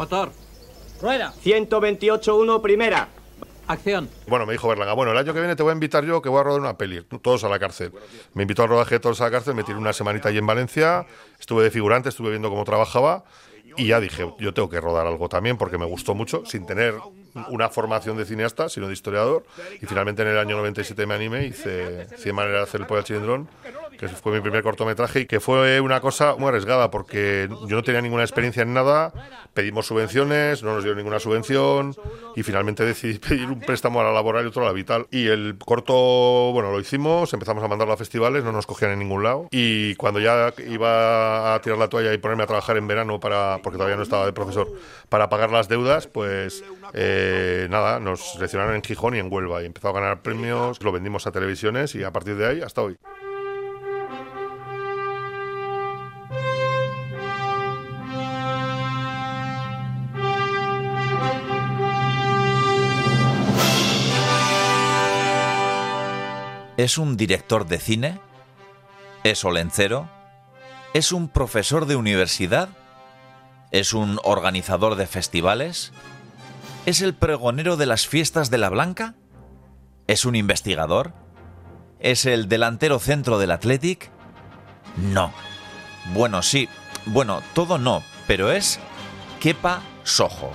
Motor. Rueda. 128.1 primera. Acción. Bueno, me dijo Berlanga, bueno, el año que viene te voy a invitar yo que voy a rodar una peli, todos a la cárcel. Me invitó al rodaje de todos a la cárcel, me tiré una semanita allí en Valencia, estuve de figurante, estuve viendo cómo trabajaba y ya dije, yo tengo que rodar algo también porque me gustó mucho, sin tener una formación de cineasta, sino de historiador. Y finalmente en el año 97 me animé, hice 100 maneras de hacer el pollo al chilindrón, que fue mi primer cortometraje y que fue una cosa muy arriesgada porque yo no tenía ninguna experiencia en nada, pedimos subvenciones, no nos dio ninguna subvención y finalmente decidí pedir un préstamo a la laboral y otro a la vital. Y el corto, bueno, lo hicimos, empezamos a mandarlo a festivales, no nos cogían en ningún lado y cuando ya iba a tirar la toalla y ponerme a trabajar en verano para, porque todavía no estaba de profesor, para pagar las deudas, pues eh, nada, nos seleccionaron en Gijón y en Huelva y empezó a ganar premios, lo vendimos a televisiones y a partir de ahí hasta hoy. ¿Es un director de cine? ¿Es olencero? ¿Es un profesor de universidad? ¿Es un organizador de festivales? ¿Es el pregonero de las fiestas de la Blanca? ¿Es un investigador? ¿Es el delantero centro del Athletic? No. Bueno, sí. Bueno, todo no, pero es Kepa Sojo.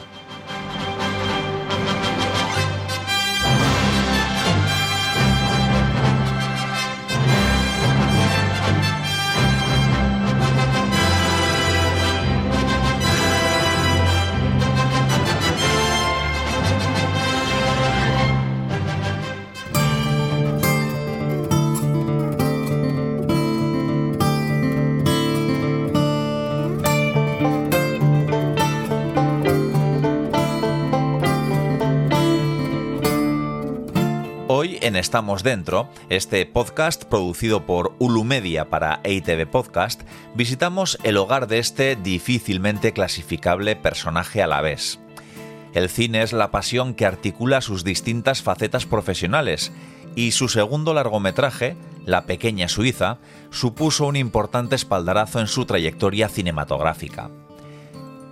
En Estamos Dentro, este podcast producido por Ulumedia para EITV Podcast, visitamos el hogar de este difícilmente clasificable personaje a la vez. El cine es la pasión que articula sus distintas facetas profesionales y su segundo largometraje, La pequeña Suiza, supuso un importante espaldarazo en su trayectoria cinematográfica.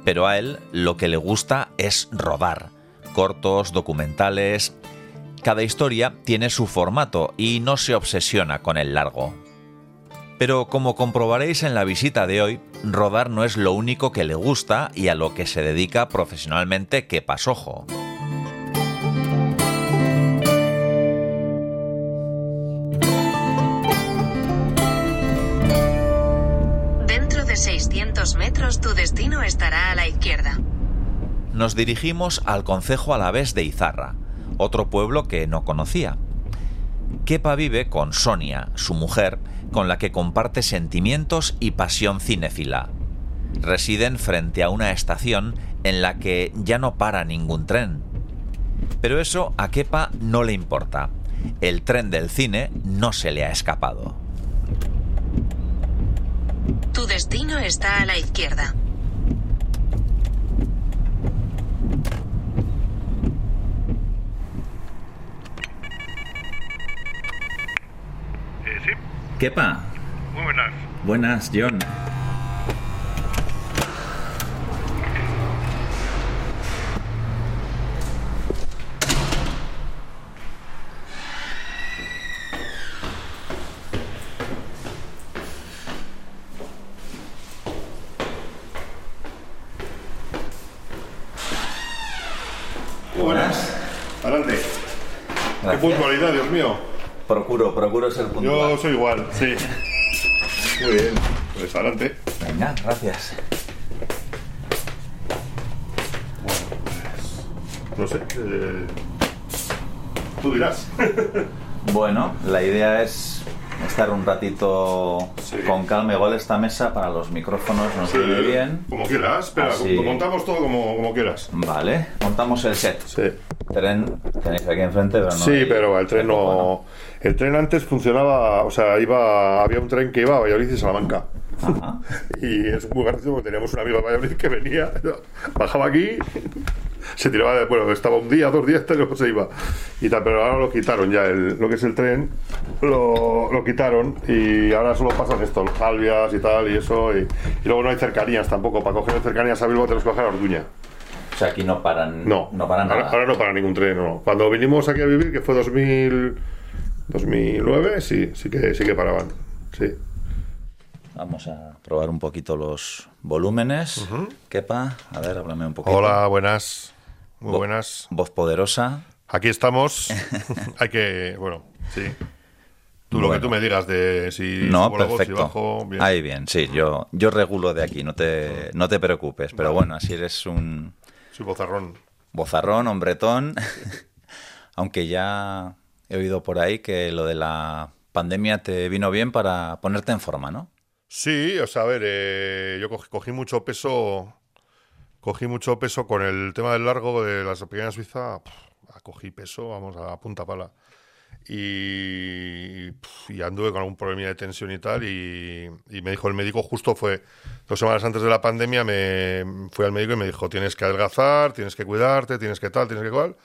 Pero a él lo que le gusta es rodar, cortos, documentales, cada historia tiene su formato y no se obsesiona con el largo. Pero como comprobaréis en la visita de hoy, rodar no es lo único que le gusta y a lo que se dedica profesionalmente que pasojo. Dentro de 600 metros tu destino estará a la izquierda. Nos dirigimos al concejo alavés de Izarra, otro pueblo que no conocía. Kepa vive con Sonia, su mujer, con la que comparte sentimientos y pasión cinéfila. Residen frente a una estación en la que ya no para ningún tren. Pero eso a Kepa no le importa. El tren del cine no se le ha escapado. Tu destino está a la izquierda. Kepa, muy buenas. buenas, John. Buenas. Adelante. Qué puntualidad, Dios mío. Procuro, procuro ser Yo soy igual, sí. Muy bien. Pues adelante. Venga, gracias. No sé. eh, tú dirás. Bueno, la idea es estar un ratito Sí. con calma. Igual esta mesa para los micrófonos nos viene bien. Como quieras. Espera, Así. lo montamos todo como, como quieras. Vale, montamos el set. Sí. Tren tenéis aquí enfrente, pero no. Sí, hay- pero el tren no. El tren antes funcionaba, o sea, iba, había un tren que iba a Valladolid y Salamanca. Ajá. Y es muy gracioso porque teníamos un amigo de Valladolid que venía, bajaba aquí, se tiraba, de, bueno, estaba un día, dos días, y luego se iba. Y tal, pero ahora lo quitaron ya, el- lo que es el tren, lo, lo quitaron y ahora solo pasan esto, los Albias y tal, y eso. Y, y luego no hay cercanías tampoco, para coger cercanías a Bilbao tenemos que bajar a Orduña. sea, aquí no paran, No, no paran ahora, nada. ahora no para ningún tren, no. Cuando vinimos aquí a vivir, que fue 2000, 2009, sí, sí que, sí que paraban. Sí. Vamos a probar un poquito los volúmenes. Kepa, a ver, háblame un poquito. Hola, buenas. Muy buenas. Voz poderosa. Aquí estamos. Hay que, bueno, sí. Tú lo que tú me digas de si No, subo la voz, si perfecto. bajo, bien. Ahí bien, sí, yo, yo regulo de aquí, no te, no te preocupes. Pero bueno, así eres un Soy bozarrón. bozarrón, hombretón. Aunque ya he oído por ahí que lo de la pandemia te vino bien para ponerte en forma, ¿no? Sí, o sea, a ver, eh, yo cogí, cogí mucho peso, cogí mucho peso con el tema del largo de las pequeñas Suiza, cogí peso, vamos, a punta pala. Y, y anduve con algún problema de tensión y tal, y, y me dijo el médico, justo fue dos semanas antes de la pandemia, me fui al médico y me dijo, tienes que adelgazar, tienes que cuidarte, tienes que tal, tienes que cual,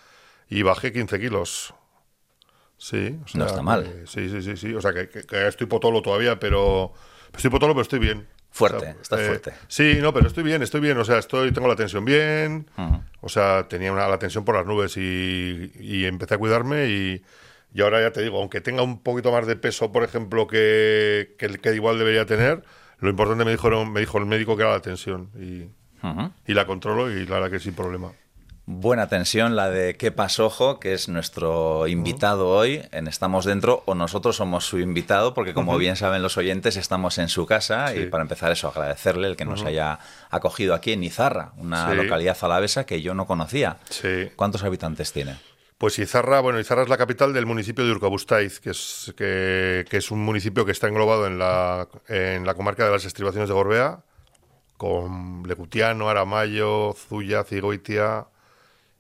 y bajé 15 kilos. Sí, o sea, No está mal. que- sí, sí, sí, sí. O sea, que, que- que estoy potolo todavía, pero. Estoy potolo, pero estoy bien. Fuerte, O sea, estás fuerte. Sí, no, pero estoy bien, estoy bien. O sea, estoy, tengo la tensión bien. O sea, tenía una, la tensión por las nubes y, y empecé a cuidarme y, y ahora ya te digo, aunque tenga un poquito más de peso, por ejemplo, que, que el que igual debería tener, lo importante me dijo, me dijo el médico que era la tensión y, y la controlo y la verdad que sin problema. Buena tensión la de Kepa Sojo, que es nuestro invitado hoy en Estamos Dentro, o nosotros somos su invitado, porque como bien saben los oyentes, estamos en su casa y para empezar eso, agradecerle el que nos haya acogido aquí en Izarra, una Sí. localidad alavesa que yo no conocía. Sí. ¿Cuántos habitantes tiene? Pues Izarra, bueno, Izarra es la capital del municipio de Urkabustaiz, que es, que, que es un municipio que está englobado en la, en la comarca de las estribaciones de Gorbea, con Lecutiano, Aramayo, Zuya, Cigoitia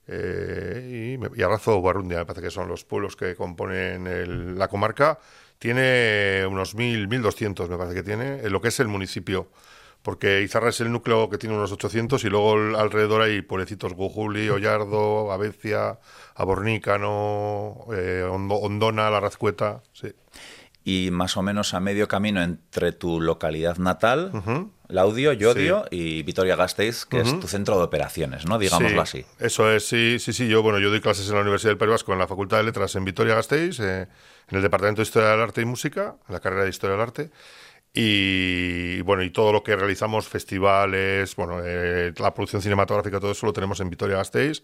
eh, y, y Arrazo Barrundia, me parece que son los pueblos que componen el- la comarca. Tiene unos 1.000, 1.200, me parece que tiene, en lo que es el municipio. Porque Izarra es el núcleo que tiene unos 800 y luego el- alrededor hay pueblecitos Gujuli, Ollardo, Avecia, Abornícano, eh, Ondona, La Razcueta. Sí. Y más o menos a medio camino entre tu localidad natal, Laudio, Llodio y Vitoria-Gasteiz, que es tu centro de operaciones, ¿no? Digámoslo Sí, así. Eso es, sí, sí, sí. Yo, bueno, yo doy clases en la Universidad del País Vasco en la Facultad de Letras en Vitoria-Gasteiz, eh, en el Departamento de Historia del Arte y Música, en la carrera de Historia del Arte. Y bueno, y todo lo que realizamos, festivales, bueno, eh, la producción cinematográfica, todo eso lo tenemos en Vitoria-Gasteiz.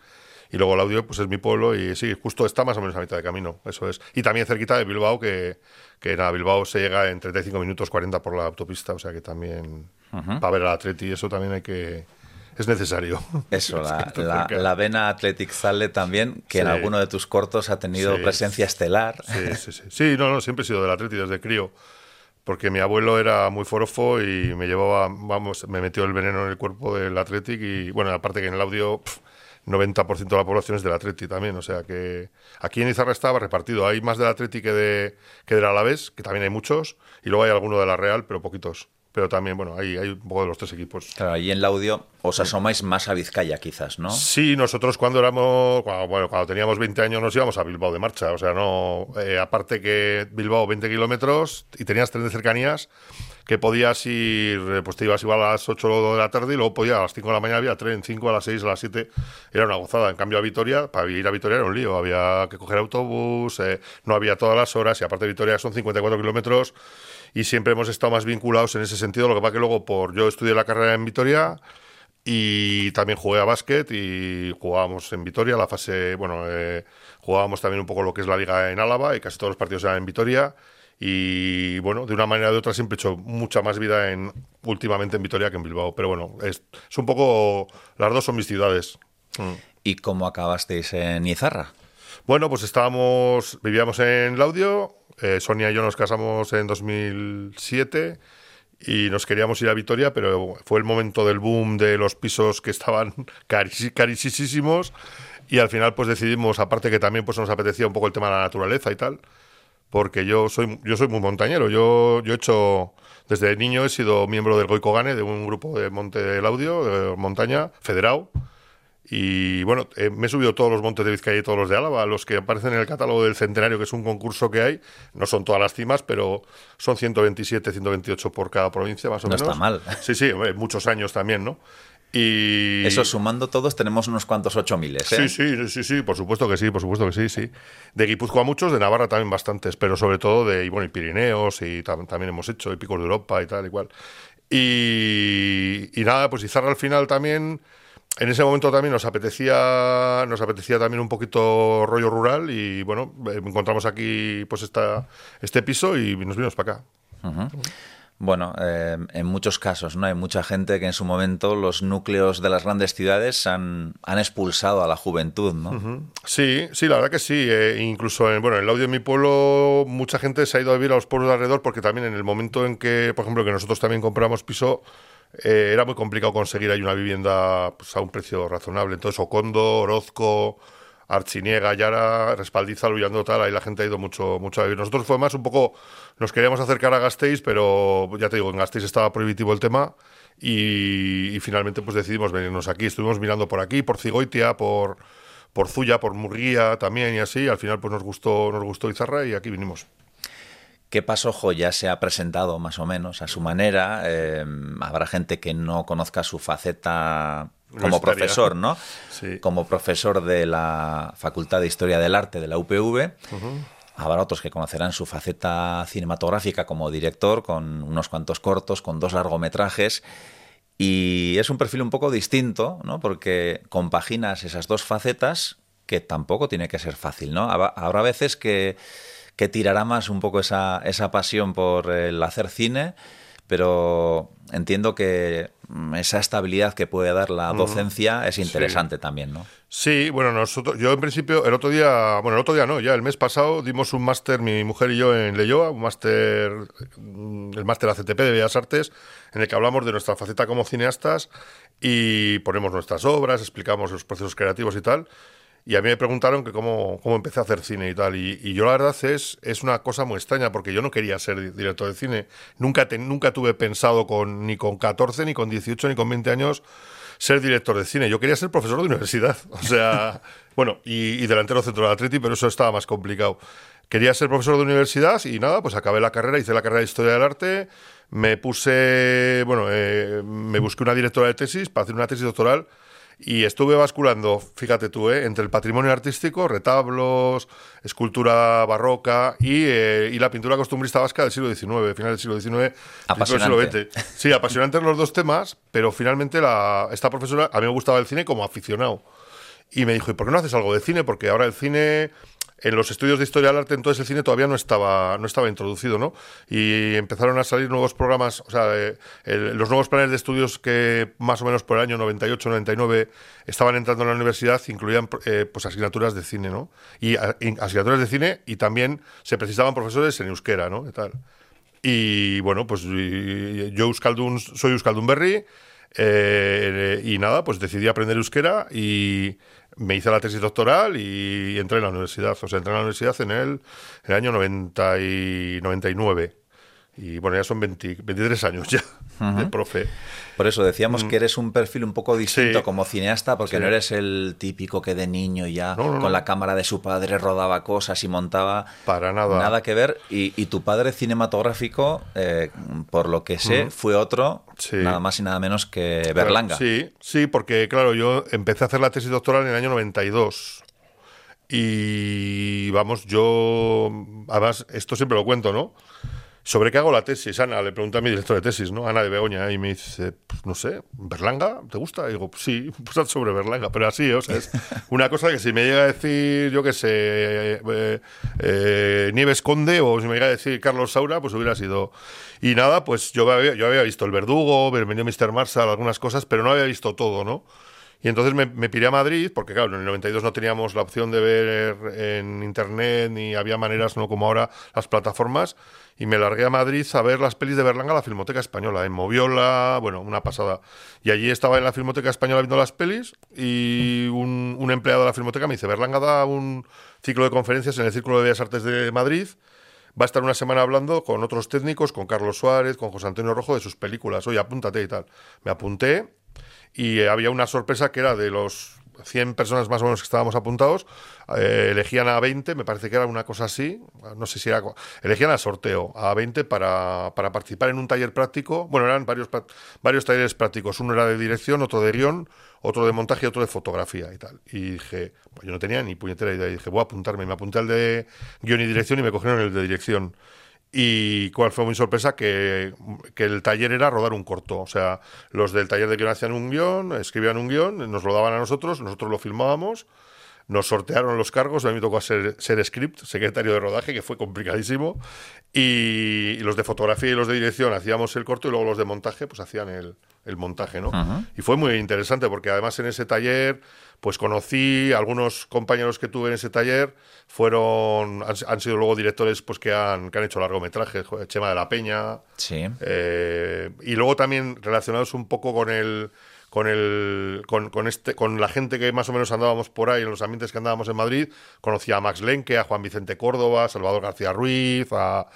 Y luego el audio, pues es mi pueblo y sí, justo está más o menos a mitad de camino, eso es. Y también cerquita de Bilbao, que, que nada, Bilbao se llega en 35 minutos, 40 por la autopista, o sea que también, para ver al Atleti, eso también hay que... Es necesario. Eso, la, la, la vena Athletic Sale también, que en Sí. alguno de tus cortos ha tenido Sí. presencia estelar. Sí, sí, sí. Sí, no, no, siempre he sido del Atleti desde crío. Porque mi abuelo era muy forofo y me llevaba, vamos, me metió el veneno en el cuerpo del Athletic y, bueno, aparte que en el audio pf, 90% de la población es del Atleti también, o sea que aquí en Izarra estaba repartido. Hay más del Atleti que, de, que del Alavés, que también hay muchos, y luego hay alguno de la Real, pero poquitos. Pero también, bueno, hay, hay un poco de los tres equipos. Claro, ahí en el audio os asomáis más a Vizcaya, quizás, ¿no? Sí, nosotros cuando éramos, cuando, bueno, cuando teníamos 20 años nos íbamos a Bilbao de marcha, o sea, no, eh, aparte que Bilbao 20 kilómetros y tenías tren de cercanías que podías ir, eh, pues te ibas igual a las 8 de la tarde y luego podías a las 5 de la mañana había tren, 5 a las 6, a las 7, era una gozada. En cambio a Vitoria, para ir a Vitoria era un lío, había que coger autobús, eh, no había todas las horas y aparte Vitoria son 54 kilómetros y siempre hemos estado más vinculados en ese sentido, lo que pasa que luego por, yo estudié la carrera en Vitoria, y también jugué a básquet y jugábamos en Vitoria, la fase, bueno, eh, jugábamos también un poco lo que es la liga en Álava y casi todos los partidos eran en Vitoria. Y bueno, de una manera o de otra siempre he hecho mucha más vida en últimamente en Vitoria que en Bilbao. Pero bueno, es, es un poco, las dos son mis ciudades. Mm. ¿Y cómo acabasteis en Izarra? Bueno, pues estábamos, vivíamos en Laudio, eh, Sonia y yo nos casamos en 2007 y nos queríamos ir a Vitoria, pero fue el momento del boom de los pisos que estaban carísimos y al final pues decidimos, aparte que también pues nos apetecía un poco el tema de la naturaleza y tal, porque yo soy yo soy muy montañero, yo yo he hecho desde niño he sido miembro del Goicogane, de un grupo de monte del audio, de montaña, federado. Y bueno, eh, me he subido todos los montes de Vizcaya y todos los de Álava, los que aparecen en el catálogo del Centenario, que es un concurso que hay. No son todas las cimas, pero son 127, 128 por cada provincia, más o No menos. está mal. Sí, sí, muchos años también, ¿no? Y... Eso sumando todos tenemos unos cuantos ocho miles, Sí, ¿eh? sí, sí, sí, por supuesto que sí, por supuesto que sí, sí. De Guipúzcoa muchos, de Navarra también bastantes, pero sobre todo de, y bueno, y Pirineos, y tam- también hemos hecho, y Picos de Europa y tal, igual. Y, y nada, pues Izarra al final también, en ese momento también nos apetecía, nos apetecía también un poquito rollo rural, y bueno, eh, encontramos aquí pues esta, este piso y nos vinimos para acá. Bueno, eh, en muchos casos, ¿no? Hay mucha gente que en su momento los núcleos de las grandes ciudades han, han expulsado a la juventud, ¿no? Sí, sí, la verdad que sí. eh, incluso en, bueno, en el audio de mi pueblo, mucha gente se ha ido a vivir a los pueblos de alrededor porque también en el momento en que, por ejemplo, que nosotros también compramos piso, eh, era muy complicado conseguir ahí una vivienda pues, a un precio razonable. Entonces, Ocondo, Orozco, Archiniega, Yara, Respaldiza, Luyando, tal, ahí la gente ha ido mucho, mucho a vivir. Nosotros fue más un poco, nos queríamos acercar a Gasteiz, pero ya te digo, en Gasteiz estaba prohibitivo el tema y, finalmente pues decidimos venirnos aquí. Estuvimos mirando por aquí, por Cigoitia, por por Zuya, por Murguía también y así. Al final pues nos gustó, nos gustó Izarra y aquí vinimos. ¿Qué pasojo ya se ha presentado más o menos a su manera? Eh, habrá gente que no conozca su faceta como profesor, ¿no? Sí. Como profesor de la Facultad de Historia del Arte de la UPV. Habrá otros que conocerán su faceta cinematográfica como director, con unos cuantos cortos, con dos largometrajes. Y es un perfil un poco distinto, ¿no? Porque compaginas esas dos facetas que tampoco tiene que ser fácil, ¿no? Habrá veces que, que tirará más un poco esa, esa pasión por el hacer cine, pero entiendo que mm, esa estabilidad que puede dar la docencia es interesante también, ¿no? Sí, bueno, nosotros, yo en principio, el otro día, bueno, el otro día no, ya el mes pasado dimos un máster, mi mujer y yo, en Leyoa, un máster, mm, el máster ACTP de Bellas Artes, en el que hablamos de nuestra faceta como cineastas y ponemos nuestras obras, explicamos los procesos creativos y tal. Y a mí me preguntaron que cómo, cómo empecé a hacer cine y tal. Y, y yo la verdad es, es una cosa muy extraña porque yo no quería ser di- director de cine. Nunca, te- nunca tuve pensado con, ni con 14, ni con 18, ni con 20 años ser director de cine. Yo quería ser profesor de universidad. O sea, bueno, y, y delantero centro del Atleti, pero eso estaba más complicado. Quería ser profesor de universidad y nada, pues acabé la carrera, hice la carrera de Historia del Arte, me puse, bueno, eh, me busqué una directora de tesis para hacer una tesis doctoral y estuve basculando, fíjate tú, ¿eh? entre el patrimonio artístico, retablos, escultura barroca y, eh, y la pintura costumbrista vasca del siglo XIX, final del siglo XIX, principio del siglo Apasionante. XX. Sí, apasionantes los dos temas, pero finalmente la, esta profesora, a mí me gustaba el cine como aficionado. Y me dijo, ¿y por qué no haces algo de cine? Porque ahora el cine, en los estudios de historia del arte, entonces el cine todavía no estaba, no estaba introducido, ¿no? Y empezaron a salir nuevos programas, o sea, eh, los nuevos planes de estudios que más o menos por el año 98, 99 estaban entrando en la universidad incluían eh, pues asignaturas de cine, ¿no? Y asignaturas de cine y también se precisaban profesores en euskera, ¿no? Y bueno, pues yo Euskaldun, soy Euskaldun Berry eh, y nada, pues decidí aprender euskera y me hice la tesis doctoral y entré en la universidad. O sea, entré en la universidad en el, en el año 90 y 99. Y bueno, ya son 20 23 años ya de profe. Por eso decíamos que eres un perfil un poco distinto Mm. Sí. como cineasta, porque Sí. no eres el típico que de niño ya No, no, con no. la cámara de su padre rodaba cosas y montaba. Para nada. Nada que ver. Y, y tu padre cinematográfico, eh, por lo que sé, fue otro, Sí. nada más y nada menos que Berlanga. Sí, sí, porque claro, yo empecé a hacer la tesis doctoral en el año 92. Y vamos, yo, además, esto siempre lo cuento, ¿no? ¿Sobre qué hago la tesis? Ana, le pregunté a mi director de tesis, ¿no? Ana de Begoña, y me dice, pues, no sé, ¿Berlanga? ¿Te gusta? Y digo, "Pues sí, pues haz sobre Berlanga, pero así, o sea, es una cosa que si me llega a decir, yo qué sé, eh, eh, eh, Nieves Conde o si me llega a decir Carlos Saura, pues hubiera sido... Y nada, pues yo había, yo había visto El Verdugo, Bienvenido Mr. Marshall, algunas cosas, pero no había visto todo, ¿no? Y entonces me, me piré a Madrid, porque claro, en el 92 no teníamos la opción de ver en internet, ni había maneras, no como ahora, las plataformas, y me largué a Madrid a ver las pelis de Berlanga a la Filmoteca Española, en Moviola, bueno, una pasada. Y allí estaba en la Filmoteca Española viendo las pelis, y un, un empleado de la Filmoteca me dice, Berlanga da un ciclo de conferencias en el Círculo de Bellas Artes de Madrid, va a estar una semana hablando con otros técnicos, con Carlos Suárez, con José Antonio Rojo, de sus películas. Oye, apúntate y tal. Me apunté y había una sorpresa que era de los 100 personas más o menos que estábamos apuntados, eh, elegían a 20, me parece que era una cosa así, no sé si era... Elegían al sorteo a 20 para, para participar en un taller práctico. Bueno, eran varios, varios talleres prácticos. Uno era de dirección, otro de guion, otro de montaje y otro de fotografía y tal. Y dije, pues yo no tenía ni puñetera idea. Y dije, voy a apuntarme. Me apunté al de guion y dirección y me cogieron el de dirección. Y cuál fue mi sorpresa, que, que, el taller era rodar un corto. O sea, los del taller de guion hacían un guion, escribían un guion, nos lo daban a nosotros, nosotros lo filmábamos, nos sortearon los cargos, a mí me tocó ser, ser script, secretario de rodaje, que fue complicadísimo, y, los de fotografía y los de dirección hacíamos el corto y luego los de montaje pues hacían el, el montaje, ¿no? Y fue muy interesante porque además en ese taller pues conocí algunos compañeros que tuve en ese taller, fueron, han, sido luego directores pues que han, que han hecho largometrajes, Chema de la Peña, sí. Eh, y luego también relacionados un poco con el con el con, con, este con la gente que más o menos andábamos por ahí en los ambientes que andábamos en Madrid conocí a Max Lenke a Juan Vicente Córdoba a Salvador García Ruiz a,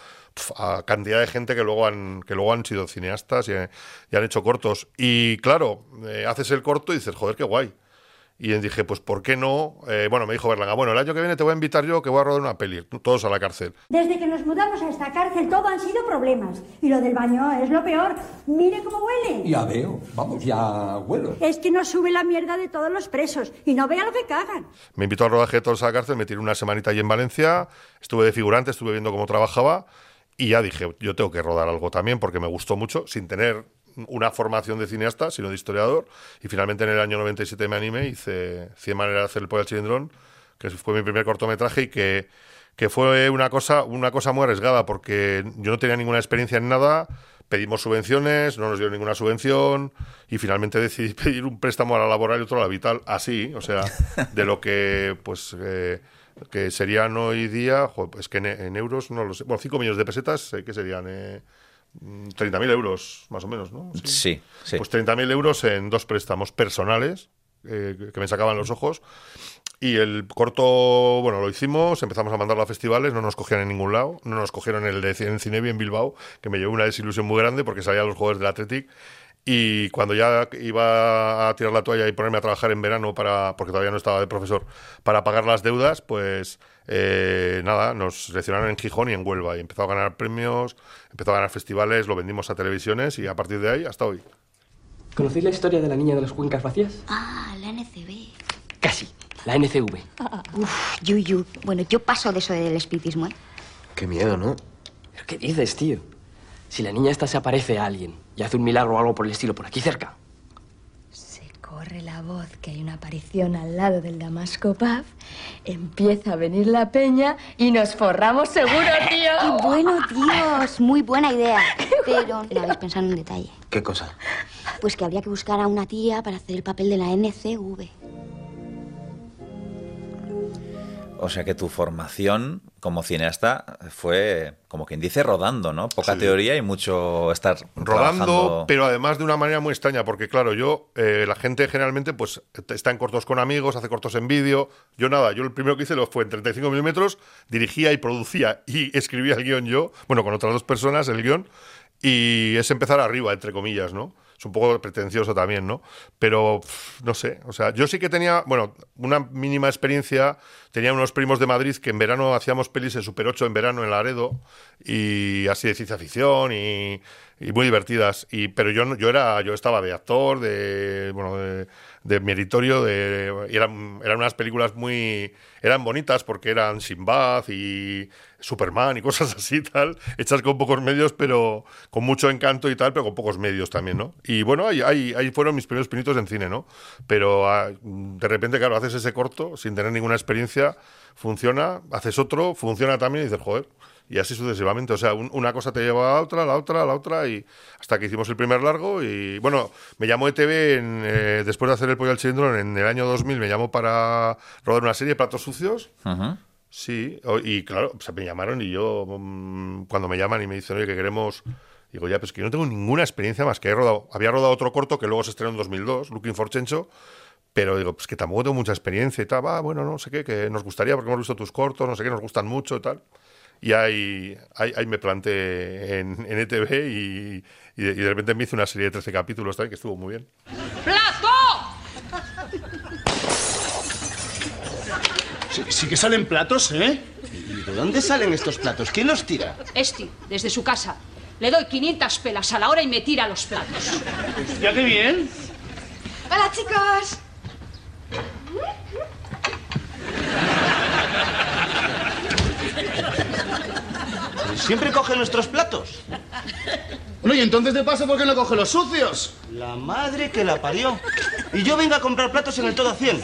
a cantidad de gente que luego han que luego han sido cineastas y, han hecho cortos. Y claro eh, haces el corto y dices joder qué guay y dije, pues ¿por qué no? Eh, bueno, me dijo Berlanga, bueno, el año que viene te voy a invitar yo que voy a rodar una peli, todos a la cárcel. Desde que nos mudamos a esta cárcel todo han sido problemas. Y lo del baño es lo peor. Mire cómo huele. Ya veo, vamos, ya huelo. Es que nos sube la mierda de todos los presos y no vea lo que cagan. Me invitó al rodaje de todos a la cárcel, me tiré una semanita allí en Valencia, estuve de figurante, estuve viendo cómo trabajaba y ya dije, yo tengo que rodar algo también porque me gustó mucho, sin tener una formación de cineasta, sino de historiador. Y finalmente en el año 97 me animé, hice 100 maneras de hacer el pollo al chilindrón, que fue mi primer cortometraje y que, que fue una cosa, una cosa muy arriesgada porque yo no tenía ninguna experiencia en nada. Pedimos subvenciones, no nos dieron ninguna subvención y finalmente decidí pedir un préstamo a la laboral y otro a la vital, así, o sea, de lo que pues eh, que serían hoy día, pues que en, euros no lo sé, bueno, 5 millones de pesetas, ¿qué serían? Eh, 30.000 euros, más o menos, ¿no? Sí, sí. Pues 30.000 euros en dos préstamos personales eh, que me sacaban los ojos. Y el corto, bueno, lo hicimos, empezamos a mandarlo a festivales, no nos cogían en ningún lado, no nos cogieron en el de en Cinebi en Bilbao, que me llevó una desilusión muy grande porque salían los jugadores del Athletic y cuando ya iba a tirar la toalla y ponerme a trabajar en verano para porque todavía no estaba de profesor para pagar las deudas, pues eh, nada, nos seleccionaron en Gijón y en Huelva y empezó a ganar premios, empezó a ganar festivales, lo vendimos a televisiones y a partir de ahí hasta hoy. ¿Conocéis la historia de la niña de las cuencas vacías? Ah, la NCB. Casi, la NCV. Uf, yuyu. Bueno, yo paso de eso del espiritismo, ¿eh? Qué miedo, ¿no? ¿Pero qué dices, tío? Si la niña esta se aparece a alguien y hace un milagro o algo por el estilo por aquí cerca, corre la voz que hay una aparición al lado del Damasco Pub, empieza a venir la peña y nos forramos seguro, tío. ¡Qué bueno, Dios! Muy buena idea. Pero no habéis pensado en un detalle. ¿Qué cosa? Pues que habría que buscar a una tía para hacer el papel de la NCV. O sea que tu formación como cineasta fue, como quien dice, rodando, ¿no? Poca teoría y mucho estar rodando, pero además de una manera muy extraña, porque claro, yo, eh, la gente generalmente pues está en cortos con amigos, hace cortos en vídeo. Yo nada, yo el primero que hice lo fue en 35 milímetros, dirigía y producía y escribía el guion yo, bueno, con otras dos personas el guion, y es empezar arriba, entre comillas, ¿no? Es un poco pretencioso también, ¿no? Pero no sé, o sea, yo sí que tenía, bueno, una mínima experiencia, tenía unos primos de Madrid que en verano hacíamos pelis en Super 8 en verano en Laredo y así de ciencia ficción y, muy divertidas, y pero yo yo era yo estaba de actor, de bueno, de de meritorio, de, eran, eran unas películas muy... eran bonitas porque eran Sinbad y Superman y cosas así tal, hechas con pocos medios, pero con mucho encanto y tal, pero con pocos medios también, ¿no? Y bueno, ahí, fueron mis primeros pinitos en cine, ¿no? Pero ah, de repente, claro, haces ese corto sin tener ninguna experiencia, funciona, haces otro, funciona también y dices, joder, y así sucesivamente. O sea, una cosa te lleva a otra, la otra, la otra, y hasta que hicimos el primer largo. Y bueno, me llamó ETV eh, después de hacer el pollo al cilindro en el año 2000, me llamó para rodar una serie de platos sucios. Sí, y claro, me llamaron y yo, mm, cuando me llaman y me dicen, oye, que queremos. Digo, ya, pues que yo no tengo ninguna experiencia más que he rodado. Había rodado otro corto que luego se estrenó en 2002, Looking for Chencho, pero digo, pues que tampoco tengo mucha experiencia y tal. Va, bueno, no sé qué, que nos gustaría porque hemos visto tus cortos, no sé qué, nos gustan mucho y tal y ahí, ahí, me planté en, en ETV y, y, de, y, de, repente me hice una serie de 13 capítulos también que estuvo muy bien. ¡Plato! Sí, sí que salen platos, ¿eh? ¿Y de dónde salen estos platos? ¿Quién los tira? Este, desde su casa. Le doy 500 pelas a la hora y me tira los platos. Ya qué bien. Hola, chicos. Siempre coge nuestros platos. Bueno, y entonces de paso, ¿por qué no coge los sucios? La madre que la parió. Y yo vengo a comprar platos en el todo a 100.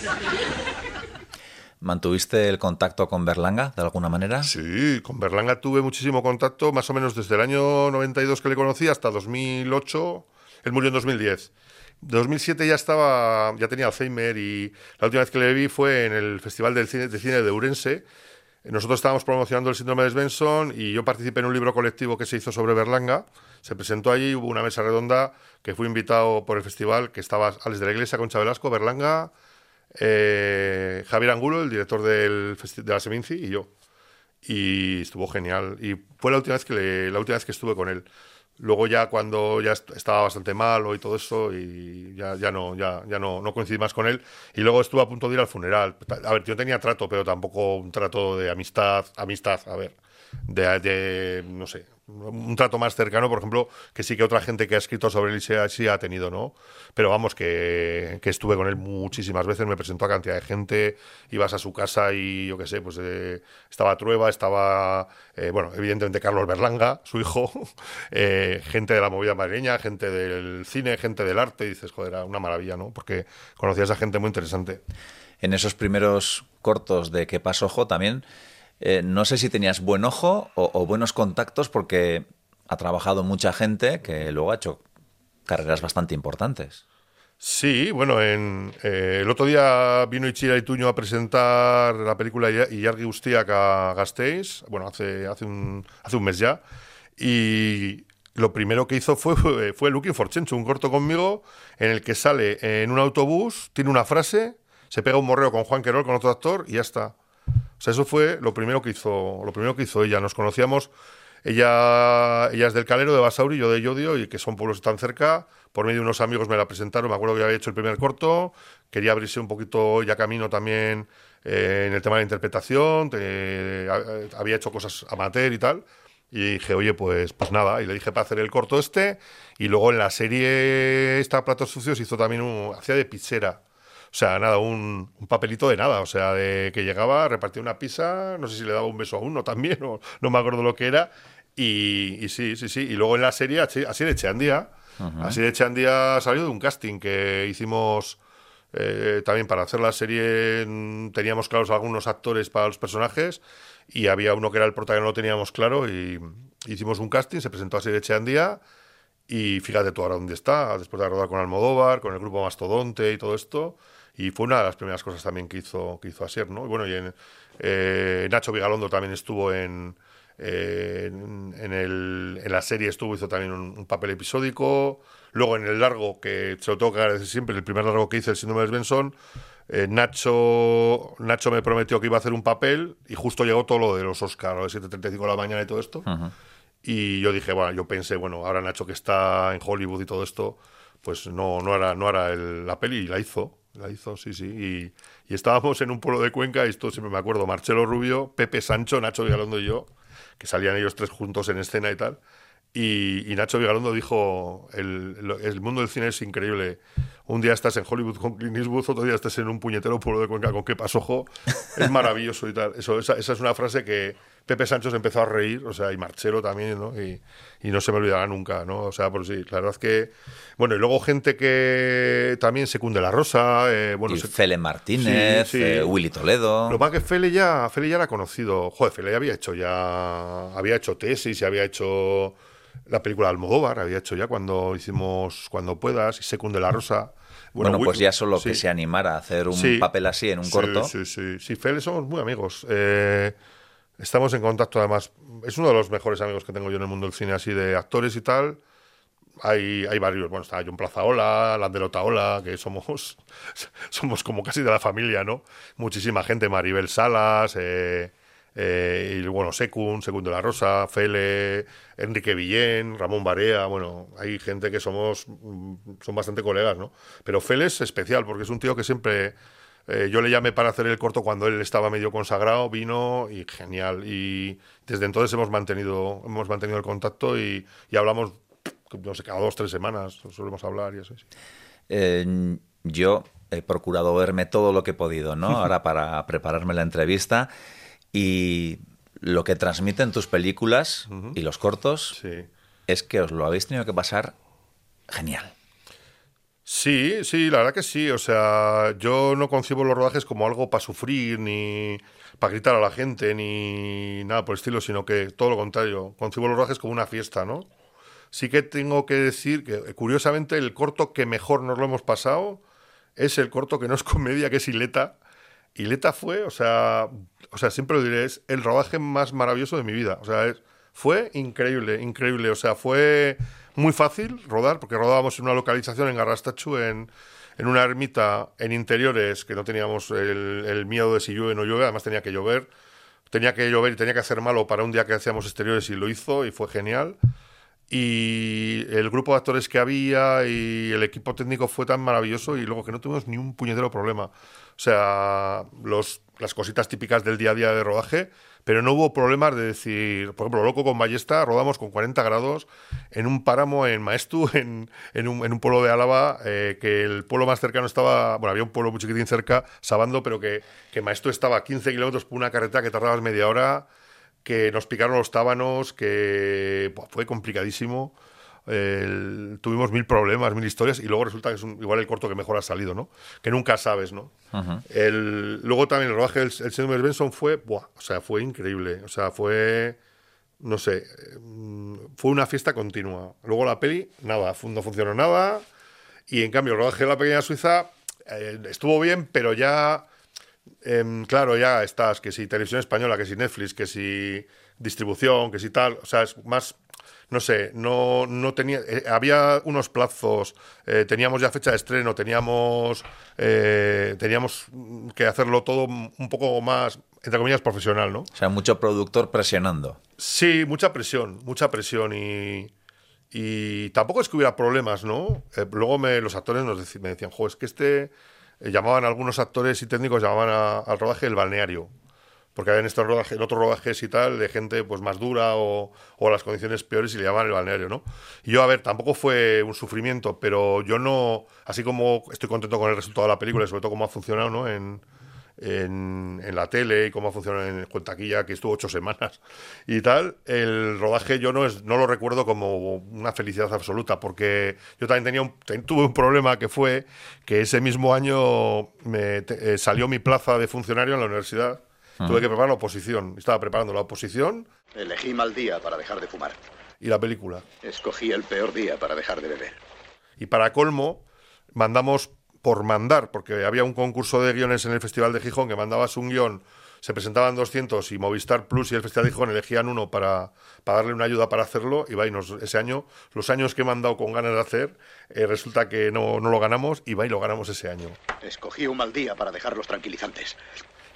¿Mantuviste el contacto con Berlanga de alguna manera? Sí, con Berlanga tuve muchísimo contacto, más o menos desde el año 92 que le conocí hasta 2008. Él murió en 2010. 2007 ya estaba, ya tenía Alzheimer y la última vez que le vi fue en el Festival del Cine, de Cine de Urense. Nosotros estábamos promocionando el síndrome de Svensson y yo participé en un libro colectivo que se hizo sobre Berlanga. Se presentó allí, hubo una mesa redonda que fui invitado por el festival, que estaba Alex de la Iglesia, Concha Velasco, Berlanga, eh, Javier Angulo, el director del de la Seminci, y yo. Y estuvo genial. Y fue la última vez que, le- la última vez que estuve con él. Luego ya cuando ya est- estaba bastante malo y todo eso, y ya, ya no, ya, ya no, no coincidí más con él. Y luego estuve a punto de ir al funeral. A ver, yo tenía trato, pero tampoco un trato de amistad, amistad, a ver, de, de, no sé, un trato más cercano, por ejemplo, que sí que otra gente que ha escrito sobre él ha, sí ha tenido, ¿no? Pero vamos, que, que estuve con él muchísimas veces, me presentó a cantidad de gente, ibas a su casa y yo qué sé, pues eh, estaba Trueba, estaba, eh, bueno, evidentemente Carlos Berlanga, su hijo, eh, gente de la movida madrileña, gente del cine, gente del arte, dices, joder, era una maravilla, ¿no? Porque conocías a gente muy interesante. En esos primeros cortos de Que pasó ojo también, eh, no sé si tenías buen ojo o, buenos contactos porque ha trabajado mucha gente que luego ha hecho carreras bastante importantes. Sí, bueno, en, eh, el otro día vino Ichira Ituño a presentar la película I- Ilargi Ustiak a Gasteiz, bueno, hace, hace, un, hace un mes ya, y lo primero que hizo fue, fue Looking for Chencho, un corto conmigo, en el que sale en un autobús, tiene una frase, se pega un morreo con Juan Querol, con otro actor, y ya está. Eso fue lo primero que hizo, lo primero que hizo ella. Nos conocíamos, ella, ella es del Calero, de Basauri, yo de Llodio, y que son pueblos tan cerca. Por medio de unos amigos me la presentaron, me acuerdo que había hecho el primer corto, quería abrirse un poquito ya camino también eh, en el tema de la interpretación, te- a- había hecho cosas amateur y tal. Y dije, oye, pues, pues nada, y le dije para hacer el corto este, y luego en la serie esta Platos Sucios hizo también un, hacía de pizzera. O sea, nada, un, un papelito de nada. O sea, de que llegaba, repartía una pizza, no sé si le daba un beso a uno también, o no me acuerdo lo que era. Y, y sí, sí, sí. Y luego en la serie, así, de Echeandía, Ajá. así de Echeandía salió de un casting que hicimos eh, también para hacer la serie. Teníamos claros algunos actores para los personajes y había uno que era el protagonista, no lo teníamos claro. Y hicimos un casting, se presentó así de Echeandía. Y fíjate tú ahora dónde está, después de rodar con Almodóvar, con el grupo Mastodonte y todo esto. Y fue una de las primeras cosas también que hizo, que hizo Asier, ¿no? Y bueno, y en, eh, Nacho Vigalondo también estuvo en, eh, en, en el, en la serie, estuvo, hizo también un, un papel episódico. Luego en el largo, que se lo tengo que agradecer siempre, el primer largo que hice, el síndrome de Svensson, eh, Nacho, Nacho me prometió que iba a hacer un papel y justo llegó todo lo de los Oscars, lo de 7.35 de la mañana y todo esto. Y yo dije, bueno, yo pensé, bueno, ahora Nacho que está en Hollywood y todo esto, pues no, no hará, no hará el- la peli y la hizo. La hizo, sí, sí. Y, y estábamos en un pueblo de Cuenca, y esto siempre me acuerdo, Marcelo Rubio, Pepe Sancho, Nacho Vigalondo y yo, que salían ellos tres juntos en escena y tal. Y, y Nacho Vigalondo dijo, el, el mundo del cine es increíble. Un día estás en Hollywood con Clint Eastwood, otro día estás en un puñetero pueblo de Cuenca con qué pasojo. Es maravilloso y tal. Eso, esa, esa es una frase que Pepe Sancho se empezó a reír, o sea, y Marcelo también, ¿no? Y, y no se me olvidará nunca, ¿no? O sea, por sí, la verdad es que... Bueno, y luego gente que también secunde la rosa, eh, bueno... Y se- Fele Martínez, Sí, sí. eh, Willy Toledo. Lo que es que Fele ya, Fele ya era conocido. Joder, Fele ya había hecho ya... Había hecho tesis y había hecho la película de Almodóvar, había hecho ya cuando hicimos Cuando puedas y Secunde la Rosa. Bueno, pues ya solo que sí. se animara a hacer un Sí. papel así en un Sí, corto. Sí, sí, sí. Fele somos muy amigos. Eh, estamos en contacto además. Es uno de los mejores amigos que tengo yo en el mundo del cine, así de actores y tal. Hay, hay varios, bueno, está John Plazaola, Lander Otaola, que somos, somos como casi de la familia, ¿no? Muchísima gente, Maribel Salas, eh, eh, y bueno, Secund, Secund de la Rosa, Fele, Enrique Villén, Ramón Barea, bueno, hay gente que somos, son bastante colegas, ¿no? Pero Fele es especial porque es un tío que siempre Eh, yo le llamé para hacer el corto cuando él estaba medio consagrado, vino y genial. Y desde entonces hemos mantenido, hemos mantenido el contacto y, y hablamos, no sé, cada dos, tres semanas solemos hablar y así. sí. Eh, yo he procurado verme todo lo que he podido, ¿no? Ahora para prepararme la entrevista y lo que transmiten tus películas y los cortos Sí. es que os lo habéis tenido que pasar genial. Sí, sí, la verdad que sí. O sea, yo no concibo los rodajes como algo para sufrir, ni para gritar a la gente, ni nada por el estilo, sino que todo lo contrario. Concibo los rodajes como una fiesta, ¿no? Sí que tengo que decir que, curiosamente, el corto que mejor nos lo hemos pasado es el corto que no es comedia, que es Ileta. Ileta fue, o sea, o sea, siempre lo diré, es el rodaje más maravilloso de mi vida. O sea, es- fue increíble, increíble. O sea, fue muy fácil rodar, porque rodábamos en una localización en Garrastachu, en, en una ermita en interiores, que no teníamos el, el miedo de si llueve o no llueve, además tenía que llover. Tenía que llover y tenía que hacer malo para un día que hacíamos exteriores y lo hizo y fue genial. Y el grupo de actores que había y el equipo técnico fue tan maravilloso y luego que no tuvimos ni un puñetero problema. O sea, los, las cositas típicas del día a día de rodaje, pero no hubo problemas de decir, por ejemplo, Loco con Ballesta, rodamos con 40 grados en un páramo en Maestu, en, en, un, en un pueblo de Álava, eh, que el pueblo más cercano estaba, bueno, había un pueblo muy chiquitín cerca, Sabando, pero que, que Maestu estaba a 15 kilómetros por una carretera que tardabas media hora que nos picaron los tábanos, que buah, fue complicadísimo. El- tuvimos mil problemas, mil historias, y luego resulta que es un- igual el corto que mejor ha salido, ¿no? Que nunca sabes, ¿no? El, luego también el rodaje del el señor Benson fue, buah, o sea, fue increíble. O sea, fue, no sé, mm, fue una fiesta continua. Luego la peli, nada, no funcionó nada. Y en cambio, el rodaje de la pequeña Suiza eh, estuvo bien, pero ya Em, claro, ya estás, que si televisión española, que si Netflix, que si distribución, que si tal, o sea, es más, no sé, no, no tenía, eh, había unos plazos, eh, teníamos ya fecha de estreno, teníamos, eh, teníamos que hacerlo todo un poco más, entre comillas, profesional, ¿no? O sea, mucho productor presionando. Sí, mucha presión, mucha presión y, y tampoco es que hubiera problemas, ¿no? Eh, luego me, los actores nos me decían, jo, es que este, eh, llamaban algunos actores y técnicos, llamaban a- al rodaje el balneario, porque en, estos rodajes, en otros rodajes y tal, de gente pues más dura o, o las condiciones peores y le llamaban el balneario, ¿no? Y yo, a ver, tampoco fue un sufrimiento, pero yo no, así como estoy contento con el resultado de la película y sobre todo cómo ha funcionado, ¿no? En, en, en la tele y cómo ha funcionado en Cuentaquilla, que estuvo ocho semanas y tal, el rodaje yo no, es, no lo recuerdo como una felicidad absoluta, porque yo también tenía un, tuve un problema que fue que ese mismo año me te- eh, salió mi plaza de funcionario en la universidad. Ah. Tuve que preparar la oposición. Estaba preparando la oposición Elegí mal día para dejar de fumar. y la película. Escogí el peor día para dejar de beber. Y para colmo, mandamos por mandar, porque había un concurso de guiones en el Festival de Gijón que mandabas un guion, se presentaban 200 y Movistar Plus y el Festival de Gijón elegían uno para, para darle una ayuda para hacerlo. Y va, y nos- ese año, los años que he mandado con ganas de hacer, eh, resulta que no, no lo ganamos y va, y lo ganamos ese año. Escogí un mal día para dejar los tranquilizantes.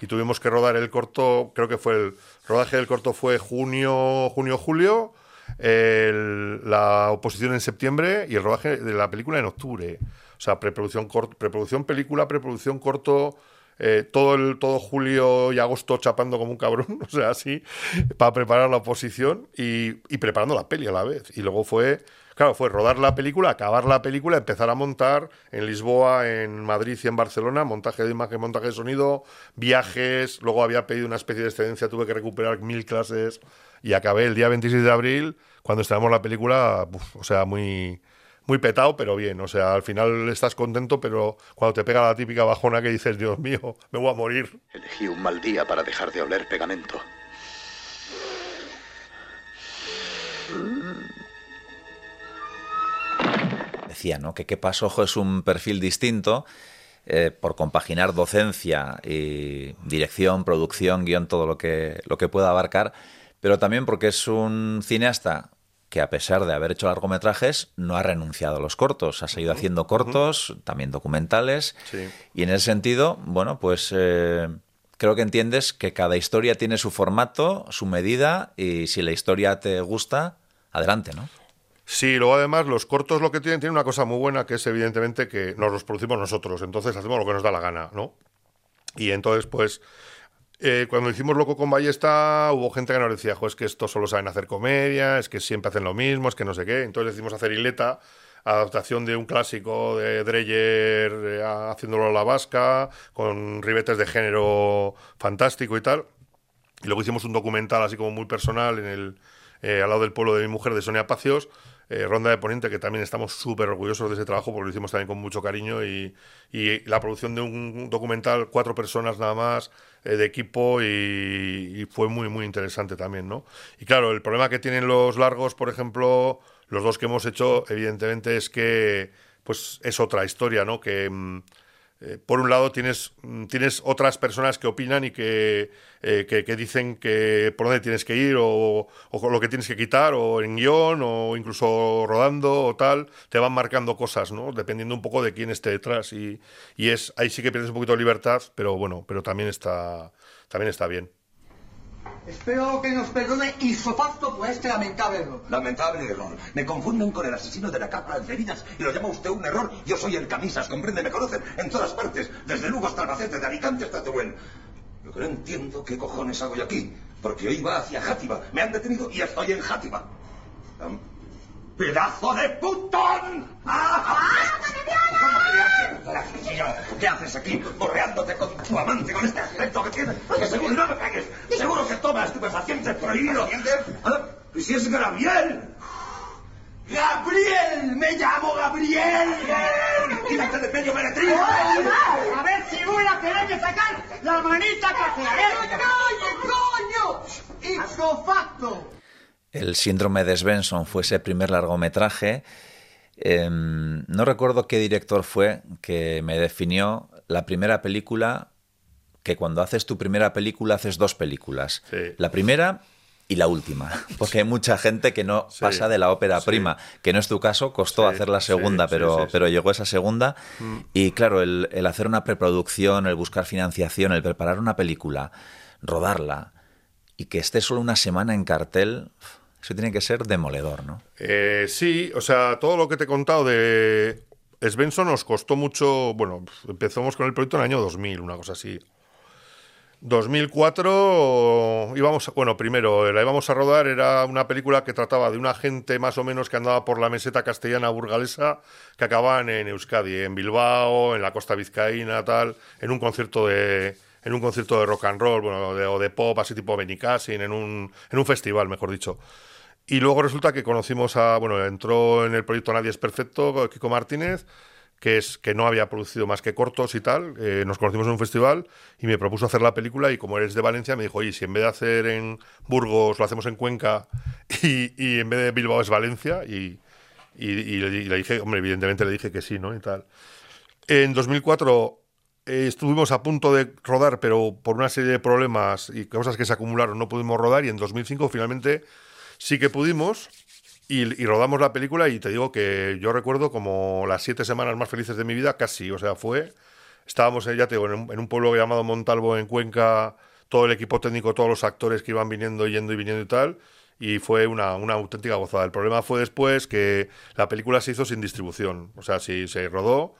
Y tuvimos que rodar el corto, creo que fue el rodaje del corto fue junio, junio, julio, la oposición en septiembre y el rodaje de la película en octubre. O sea, preproducción, preproducción película, preproducción corto, eh, todo el todo julio y agosto chapando como un cabrón, o sea, así, para preparar la oposición y, y preparando la peli a la vez. Y luego fue, claro, fue rodar la película, acabar la película, empezar a montar en Lisboa, en Madrid y en Barcelona, montaje de imagen, montaje de sonido, viajes, luego había pedido una especie de excedencia, tuve que recuperar mil clases y acabé el día 26 de abril, cuando estrenamos la película, o sea, muy muy petado, pero bien. O sea, al final estás contento, pero cuando te pega la típica bajona que dices, Dios mío, me voy a morir. Elegí un mal día para dejar de oler pegamento. Decía, ¿no? Que qué pasó, ojo, es un perfil distinto eh, por compaginar docencia y dirección, producción, guion, todo lo que, lo que pueda abarcar, pero también porque es un cineasta que a pesar de haber hecho largometrajes, no ha renunciado a los cortos. Ha seguido haciendo cortos, también documentales. Sí. Y en ese sentido, bueno, pues eh, creo que entiendes que cada historia tiene su formato, su medida, y si la historia te gusta, adelante, ¿no? Sí, luego además los cortos lo que tienen, tienen una cosa muy buena que es evidentemente que nos los producimos nosotros, entonces hacemos lo que nos da la gana, ¿no? Y entonces, pues, eh, cuando hicimos Loco con Ballesta, hubo gente que nos decía, jo, es que estos solo saben hacer comedia, es que siempre hacen lo mismo, es que no sé qué. Entonces decidimos hacer Ileta, adaptación de un clásico de Dreyer eh, haciéndolo a la vasca, con ribetes de género fantástico y tal. Y luego hicimos un documental así como muy personal en el, eh, al lado del pueblo de mi mujer, de Sonia Pacios, eh, Ronda de Poniente, que también estamos súper orgullosos de ese trabajo porque lo hicimos también con mucho cariño y, y la producción de un documental, cuatro personas nada más, eh, de equipo y, y fue muy, muy interesante también, ¿no? Y claro, el problema que tienen los largos, por ejemplo, los dos que hemos hecho, evidentemente es que pues es otra historia, ¿no? Que... mm, eh, por un lado tienes, mm, tienes otras personas que opinan y que, eh, que, que dicen que por dónde tienes que ir o, o lo que tienes que quitar o en guion o incluso rodando o tal, te van marcando cosas, ¿no? Dependiendo un poco de quién esté detrás y, y es ahí sí que pierdes un poquito de libertad, pero bueno, pero también está, también está bien. Espero que nos perdone isofacto por este lamentable error. Lamentable error. Me confunden con el asesino de la capa de heridas y lo llama usted un error. Yo soy el camisas, comprende, me conocen en todas partes, desde Lugo hasta Albacete, de Alicante hasta Teruel. Lo que no entiendo qué cojones hago yo aquí, porque yo iba hacia Játiva, me han detenido y estoy en Játiva. ¡Pedazo de putón! ¿Qué haces aquí, borreándote con tu amante, con este aspecto que tienes? Que seguro no me pegues. Seguro que tomas estupefacientes prohibidos. Ah, ¿Y si es Gabriel? ¡Gabriel! ¡Me llamo Gabriel! ¡Quítate de medio, meretriz! A ver si voy a tener que sacar la manita trasera. ¡Coño, coño! ¡Isofacto! El síndrome de Svensson fue ese primer largometraje. Eh, no recuerdo qué director fue que me definió la primera película que cuando haces tu primera película haces dos películas. La primera y la última. Porque hay mucha gente que no Sí. pasa de la ópera Sí. prima, que no es tu caso, costó Sí, hacer la segunda, pero, pero llegó esa segunda. Mm. Y claro, el, el hacer una preproducción, el buscar financiación, el preparar una película, rodarla y que esté solo una semana en cartel, eso tiene que ser demoledor, ¿no? Eh, sí, o sea, todo lo que te he contado de Svensson nos costó mucho. Bueno, empezamos con el proyecto en el año 2000, una cosa así. 2004 íbamos, bueno, primero la íbamos a rodar, era una película que trataba de una gente más o menos que andaba por la meseta castellana burgalesa, que acababan en Euskadi, en Bilbao, en la costa vizcaína, tal, en un concierto de en un concierto de rock and roll, bueno, de, o de pop, así tipo Benicassin, en un en un festival, mejor dicho. Y luego resulta que conocimos a, bueno, entró en el proyecto Nadie es Perfecto, Kiko Martínez, que es que no había producido más que cortos y tal. Eh, nos conocimos en un festival y me propuso hacer la película y como eres de Valencia me dijo, oye, si en vez de hacer en Burgos lo hacemos en Cuenca y, y en vez de Bilbao es Valencia y, y- y le dije, hombre, evidentemente le dije que sí, ¿no? Y tal. En 2004 eh, estuvimos a punto de rodar, pero por una serie de problemas y cosas que se acumularon no pudimos rodar y en 2005 finalmente sí que pudimos y, y rodamos la película y te digo que yo recuerdo como las siete semanas más felices de mi vida, casi, o sea, fue, estábamos, eh, ya te digo, en un, en un pueblo llamado Montalvo, en Cuenca, todo el equipo técnico, todos los actores que iban viniendo, yendo y viniendo y tal, y fue una, una auténtica gozada. El problema fue después que la película se hizo sin distribución, o sea, sí se rodó,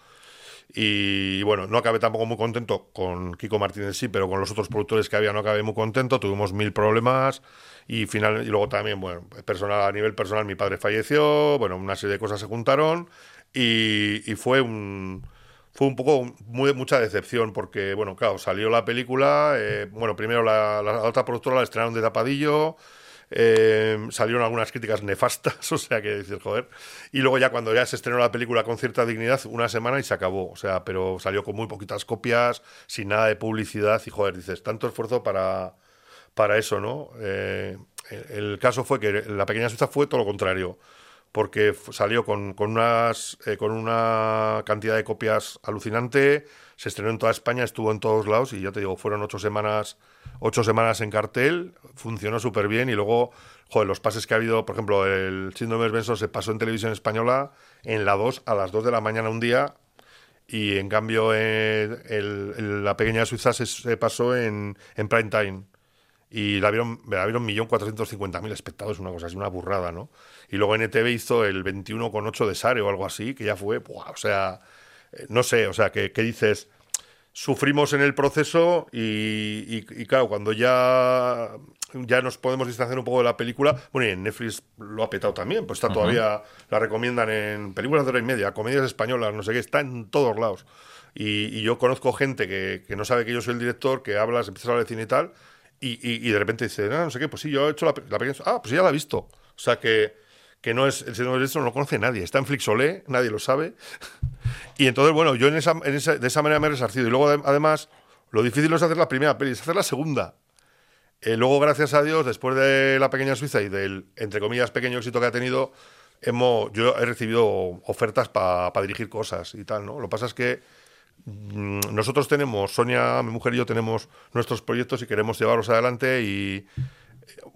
y bueno, no acabé tampoco muy contento con Kiko Martínez, sí, pero con los otros productores que había no acabé muy contento. Tuvimos mil problemas y, final, y luego también, bueno, personal, a nivel personal, mi padre falleció. Bueno, una serie de cosas se juntaron y, fue un. Fue un poco muy, mucha decepción porque, bueno, claro, salió la película. eh, bueno, primero la, la otra productora la estrenaron de tapadillo. Eh, salieron algunas críticas nefastas, o sea que decir, joder. Y luego ya cuando ya se estrenó la película con cierta dignidad, una semana y se acabó. O sea, pero salió con muy poquitas copias, sin nada de publicidad y joder, dices, tanto esfuerzo para, para eso, ¿no? Eh, el, caso fue que la pequeña Suiza fue todo lo contrario. Porque salió con, con unas, eh, con una cantidad de copias alucinante, se estrenó en toda España, estuvo en todos lados y ya te digo, fueron ocho semanas, ocho semanas en cartel, funcionó súper bien y luego, joder, los pases que ha habido, por ejemplo, el síndrome de Benson se pasó en televisión española en la 2 a las 2 de la mañana un día y en cambio el- la pequeña Suiza se, pasó en, en prime time y la vieron, la vieron 1.450.000 espectadores, una cosa así, una burrada, ¿no? Y luego NTV hizo el 21,8 de Sare o algo así, que ya fue, ¡buah! o sea, no sé, o sea, que, que dices, sufrimos en el proceso y, y- y claro, cuando ya, ya nos podemos distanciar un poco de la película, bueno, y en Netflix lo ha petado también, pues está todavía, la recomiendan en películas de hora y media, comedias españolas, no sé qué, está en todos lados. Y, y yo conozco gente que, que no sabe que yo soy el director, que hablas, empiezas a hablar de cine y tal, y, de repente dice, no, no sé qué, pues sí, yo he hecho la, la pequeña... Ah, pues ya la he visto. O sea que, que no es, el Señor de no lo conoce nadie, está en Flixolé, nadie lo sabe. Y entonces, bueno, yo en esa, en esa- de esa manera me he resarcido. Y luego, ade- además, lo difícil no es hacer la primera peli, es hacer la segunda. Eh, luego, gracias a Dios, después de La Pequeña Suiza y del, entre comillas, pequeño éxito que ha tenido, hemos, yo he recibido ofertas para dirigir cosas y tal, ¿no? Lo que pasa es que mm, nosotros tenemos, Sonia, mi mujer y yo tenemos nuestros proyectos y queremos llevarlos adelante y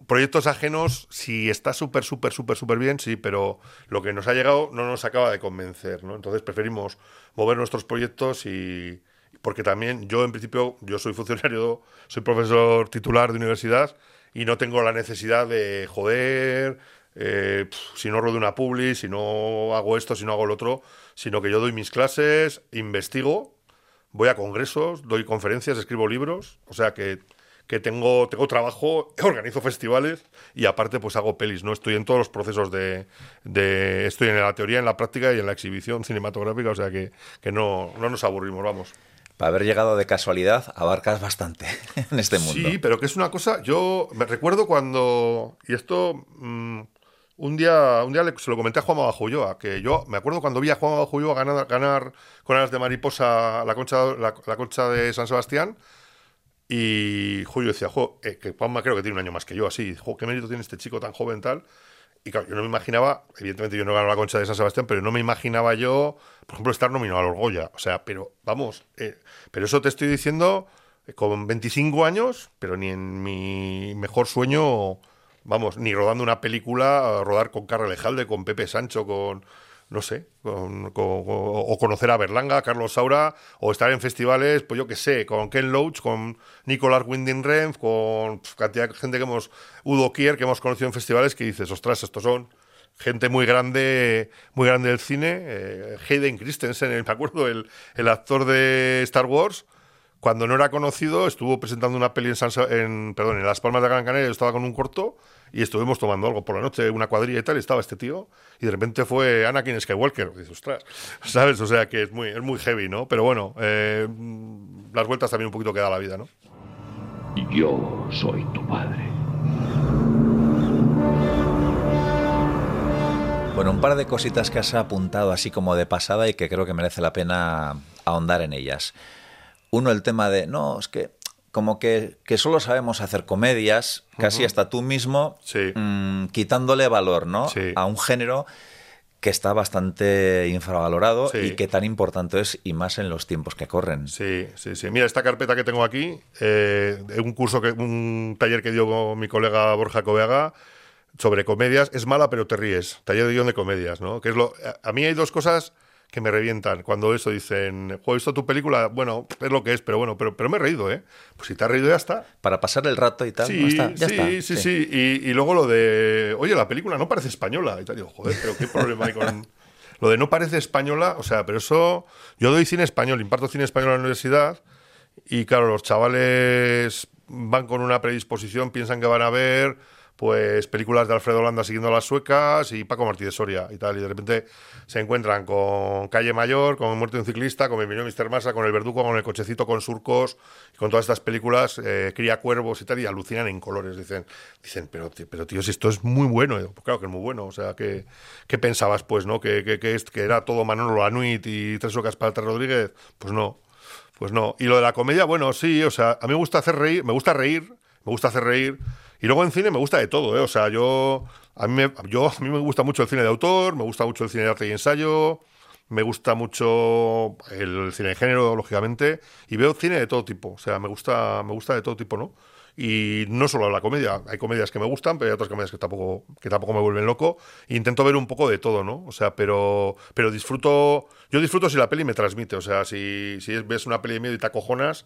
proyectos ajenos, si está súper, súper, súper, súper bien, sí, pero lo que nos ha llegado no nos acaba de convencer, ¿no? Entonces preferimos mover nuestros proyectos y porque también yo en principio, yo soy funcionario, soy profesor titular de universidad y no tengo la necesidad de joder, eh, si no rodo una publi, si no hago esto, si no hago lo otro, sino que yo doy mis clases, investigo, voy a congresos, doy conferencias, escribo libros, o sea que, que tengo, tengo trabajo, organizo festivales y aparte pues hago pelis, ¿no? Estoy en todos los procesos de, de estoy en la teoría, en la práctica y en la exhibición cinematográfica, o sea que, que no, no nos aburrimos, vamos. Para haber llegado de casualidad, abarcas bastante en este mundo. Sí, pero que es una cosa. Yo me recuerdo cuando. Y esto. mm, un día, un día se lo comenté a Juan Ulloa, que yo me acuerdo cuando vi a Juan Ulloa ganar, ganar con alas de mariposa la concha, la, la concha de San Sebastián. Y yo decía, jo, eh, que Juanma creo que tiene un año más que yo, así. Jo, qué mérito tiene este chico tan joven, tal. Y claro, yo no me imaginaba, evidentemente yo no gano la concha de San Sebastián, pero no me imaginaba yo, por ejemplo, estar nominado al Orgoya. O sea, pero vamos, eh, pero eso te estoy diciendo eh, con 25 años, pero ni en mi mejor sueño, vamos, ni rodando una película, rodar con Carla Lejalde, con Pepe Sancho, con, no sé, con- con- o conocer a Berlanga, Carlos Saura, o estar en festivales, pues yo qué sé, con Ken Loach, con Nicolás Winding Refn, con cantidad de gente que hemos, Udo Kier, que hemos conocido en festivales, que dices, ostras, estos son gente muy grande, muy grande del cine, eh, Hayden Christensen, me acuerdo, el, el actor de Star Wars, cuando no era conocido, estuvo presentando una peli en, San Sa- en, perdón, en Las Palmas de Gran Canaria, yo estaba con un corto y estuvimos tomando algo por la noche, una cuadrilla y tal, y estaba este tío, y de repente fue Anakin Skywalker. Y dices, ostras, ¿sabes? O sea que es muy, es muy heavy, ¿no? Pero bueno, eh, las vueltas también un poquito que da la vida, ¿no? Yo soy tu padre. Bueno, un par de cositas que has apuntado así como de pasada y que creo que merece la pena ahondar en ellas. Uno, el tema de, no, es que como que, que solo sabemos hacer comedias, casi hasta tú mismo, mm, quitándole valor ¿no? a un género que está bastante infravalorado Sí. y que tan importante es, y más en los tiempos que corren. Sí, sí, sí. Mira, esta carpeta que tengo aquí, eh, un curso, que, un taller que dio con mi colega Borja Coveaga sobre comedias, es mala pero te ríes. Taller de guion de comedias, ¿no? Que es lo, a, a mí hay dos cosas que me revientan. Cuando eso dicen, ¿he visto tu película? Bueno, es lo que es, pero bueno, pero, pero me he reído, ¿eh? Pues si te has reído ya está. Para pasar el rato y tal, Sí, está, ya sí, está. sí, sí, Y, y luego lo de, oye, la película no parece española. Y tal, digo, joder, pero qué problema hay con... Lo de no parece española, o sea, pero eso... Yo doy cine español, imparto cine español en la universidad y claro, los chavales van con una predisposición, piensan que van a ver pues películas de Alfredo Landa siguiendo las suecas y Paco Martí de Soria y tal, y de repente se encuentran con Calle Mayor, con Muerte de un ciclista, con Bienvenido Mr. Massa, con El Verdugo, con El Cochecito, con Surcos, y con todas estas películas, eh, Cría Cuervos y tal, y alucinan en colores, dicen, dicen pero, pero tío, si esto es muy bueno, pues claro que es muy bueno, o sea, ¿qué, qué pensabas pues, no? ¿Que, que, que, era todo Manolo Lanuit y Tres Ocas para Rodríguez? Pues no. Pues no. Y lo de la comedia, bueno, sí, o sea, a mí me gusta hacer reír, me gusta reír, me gusta hacer reír. Y luego en cine me gusta de todo, ¿eh? O sea, yo a mí, me, yo, a mí me gusta mucho el cine de autor, me gusta mucho el cine de arte y ensayo, me gusta mucho el cine de género, lógicamente, y veo cine de todo tipo. O sea, me gusta, me gusta de todo tipo, ¿no? Y no solo la comedia, hay comedias que me gustan, pero hay otras comedias que tampoco, que tampoco me vuelven loco. Intento ver un poco de todo, ¿no? O sea, pero, pero disfruto, yo disfruto si la peli me transmite. O sea, si, si es- ves una peli de miedo y te acojonas,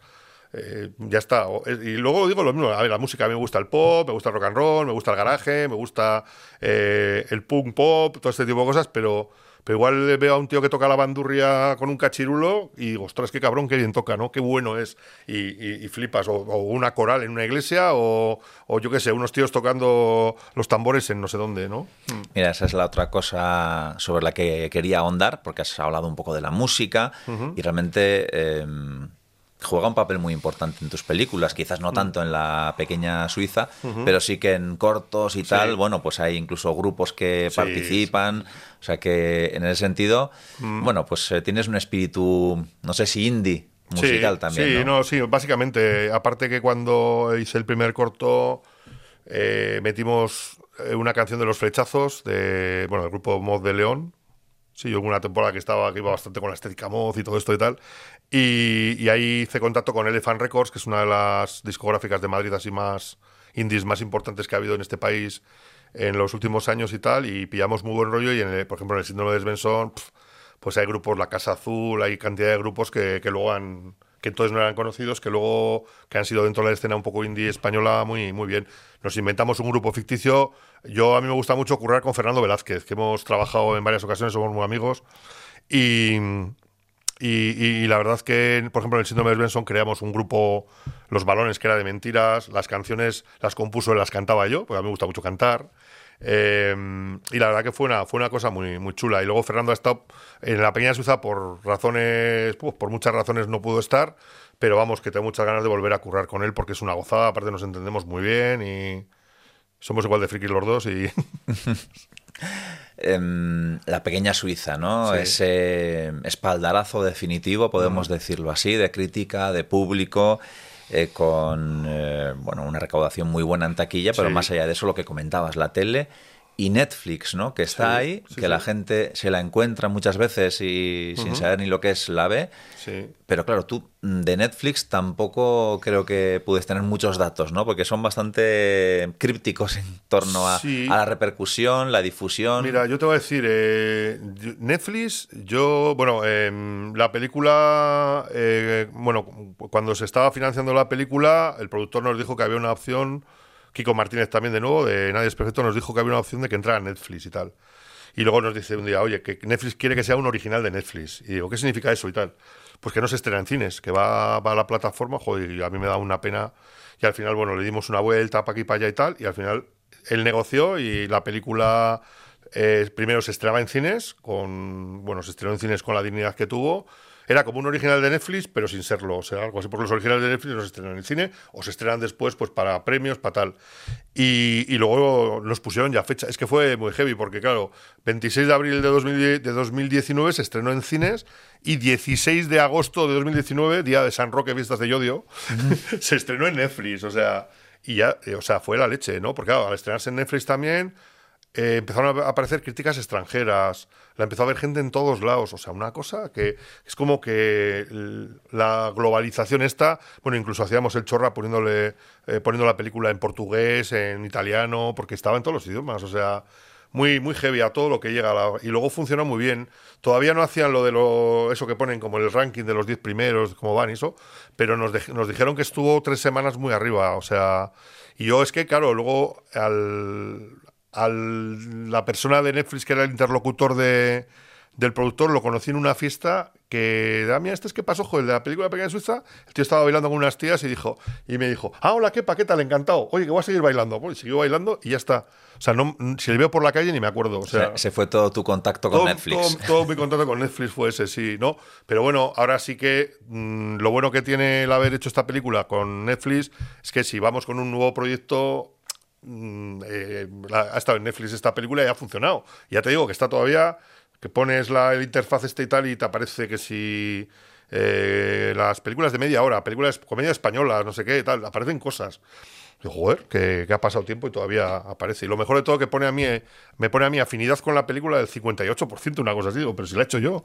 eh, ya está. Es- Y luego digo lo mismo, a ver, la música, a mí me gusta el pop, me gusta el rock and roll, me gusta el garaje, me gusta eh, el punk pop, todo este tipo de cosas, pero, Pero igual veo a un tío que toca la bandurria con un cachirulo y digo, ostras, qué cabrón, qué bien toca, ¿no? Qué bueno es. Y, y- y flipas. O, o una coral en una iglesia o, o yo qué sé, unos tíos tocando los tambores en no sé dónde, ¿no? Mm. Mira, esa es la otra cosa sobre la que quería ahondar, porque has hablado un poco de la música y realmente eh, juega un papel muy importante en tus películas, quizás no tanto en la pequeña Suiza, pero sí que en cortos y Sí. tal, bueno, pues hay incluso grupos que Sí, participan, o sea que en ese sentido, Mm. bueno, pues eh, tienes un espíritu, no sé si indie, musical también, Sí, ¿no? no, sí, básicamente. Aparte que cuando hice el primer corto, eh, metimos eh, una canción de los flechazos, de, bueno, del grupo Mod de León. Sí, yo hubo una temporada que estaba, que iba bastante con la estética mod y todo esto y tal. Y, ahí hice contacto con Elephant Records, que es una de las discográficas de Madrid así más indies más importantes que ha habido en este país en los últimos años y tal. Y pillamos muy buen rollo. Y, en por ejemplo, en el síndrome de Svensson, pues hay grupos, La Casa Azul, hay cantidad de grupos que, que luego han que entonces no eran conocidos, que luego que han sido dentro de la escena un poco indie española muy, muy bien. Nos inventamos un grupo ficticio. Yo a mí me gusta mucho currar con Fernando Velázquez, que hemos trabajado en varias ocasiones, somos muy amigos. Y, y, y la verdad que, por ejemplo, en el síndrome de Benson creamos un grupo, Los Balones, que era de mentiras. Las canciones las compuso y las cantaba yo, porque a mí me gusta mucho cantar. Eh, y la verdad que fue una, fue una cosa muy, muy chula. Y luego Fernando ha estado en la Pequeña Suiza por razones, pues, por muchas razones no pudo estar, pero vamos, que tengo muchas ganas de volver a currar con él porque es una gozada, aparte nos entendemos muy bien y somos igual de frikis los dos y... Em, la pequeña Suiza, ¿no? Sí. Ese espaldarazo definitivo, podemos decirlo así, de crítica, de público, eh, con eh, bueno, una recaudación muy buena en taquilla, pero Sí. más allá de eso, lo que comentabas, la tele y Netflix, ¿no? Que está Sí, ahí, sí, que la gente se la encuentra muchas veces y sin saber ni lo que es la ve. Sí. Pero claro, tú mm, de Netflix tampoco creo que puedes tener muchos datos, ¿no? Porque son bastante crípticos en torno a, la repercusión, la difusión. Mira, yo te voy a decir, eh, Netflix, yo, bueno, em, la película, eh, bueno, cuando se estaba financiando la película, el productor nos dijo que había una opción, Kiko Martínez también de nuevo, de Nadie es Perfecto, nos dijo que había una opción de que entrara Netflix y tal. Y luego nos dice un día, oye, que Netflix quiere que sea un original de Netflix. Y digo, ¿qué significa eso y tal? Pues que no se estrena en cines, que va, va a la plataforma, joder, y a mí me da una pena. Y al final, bueno, le dimos una vuelta para aquí, para allá y tal, y al final él negoció y la película eh, primero se estrenaba en cines, con, bueno, se estrenó en cines con la dignidad que tuvo. Era como un original de Netflix, pero sin serlo. O sea, algo así, porque los originales de Netflix no se estrenan en el cine o se estrenan después pues para premios, para tal. Y, y luego nos pusieron ya fecha. Es que fue muy heavy, porque claro, 26 de abril de, 2010 de 2019 se estrenó en cines y 16 de agosto de 2019, día de San Roque, fiestas de Yodio, se estrenó en Netflix. O sea, y ya, eh, o sea, fue la leche, ¿no? Porque claro, al estrenarse en Netflix también eh, empezaron a aparecer críticas extranjeras, la empezó a ver gente en todos lados, o sea, una cosa que es como que la globalización esta, bueno, incluso hacíamos el chorra poniéndole, eh, poniendo la película en portugués, en italiano, porque estaba en todos los idiomas, o sea, muy, muy heavy a todo lo que llega. a la- y luego funcionó muy bien. Todavía no hacían lo de lo, eso que ponen como el ranking de los 10 primeros, cómo van y eso, pero nos dijeron que estuvo tres semanas muy arriba. O sea, y yo es que, claro, luego al, al- la persona de Netflix que era el interlocutor de, del productor lo conocí en una fiesta que, ah, mira, este es que pasó, joder, de la película Pequeña Suiza, el tío estaba bailando con unas tías y dijo, y me dijo, ah, hola, ¿qué ¿qué tal? Encantado. Oye, que voy a seguir bailando. Pues siguió bailando y ya está. O sea, no, si le veo por la calle ni me acuerdo. O sea, se fue todo tu contacto con todo, Netflix. todo- todo mi contacto con Netflix fue ese, sí, ¿no? Pero bueno, ahora sí que mm, lo bueno que tiene el haber hecho esta película con Netflix es que si vamos con un nuevo proyecto, eh, la- ha estado en Netflix esta película y ha funcionado. Ya te digo que está todavía, que pones la interfaz este y tal y te aparece que si eh, las películas de media hora, películas, comedia española, no sé qué, tal, aparecen cosas. Digo, joder, que, que ha pasado tiempo y todavía aparece. Y lo mejor de todo que pone a mí, eh, me pone a mí afinidad con la película del 58%, una cosa así. Digo, pero si la he hecho yo.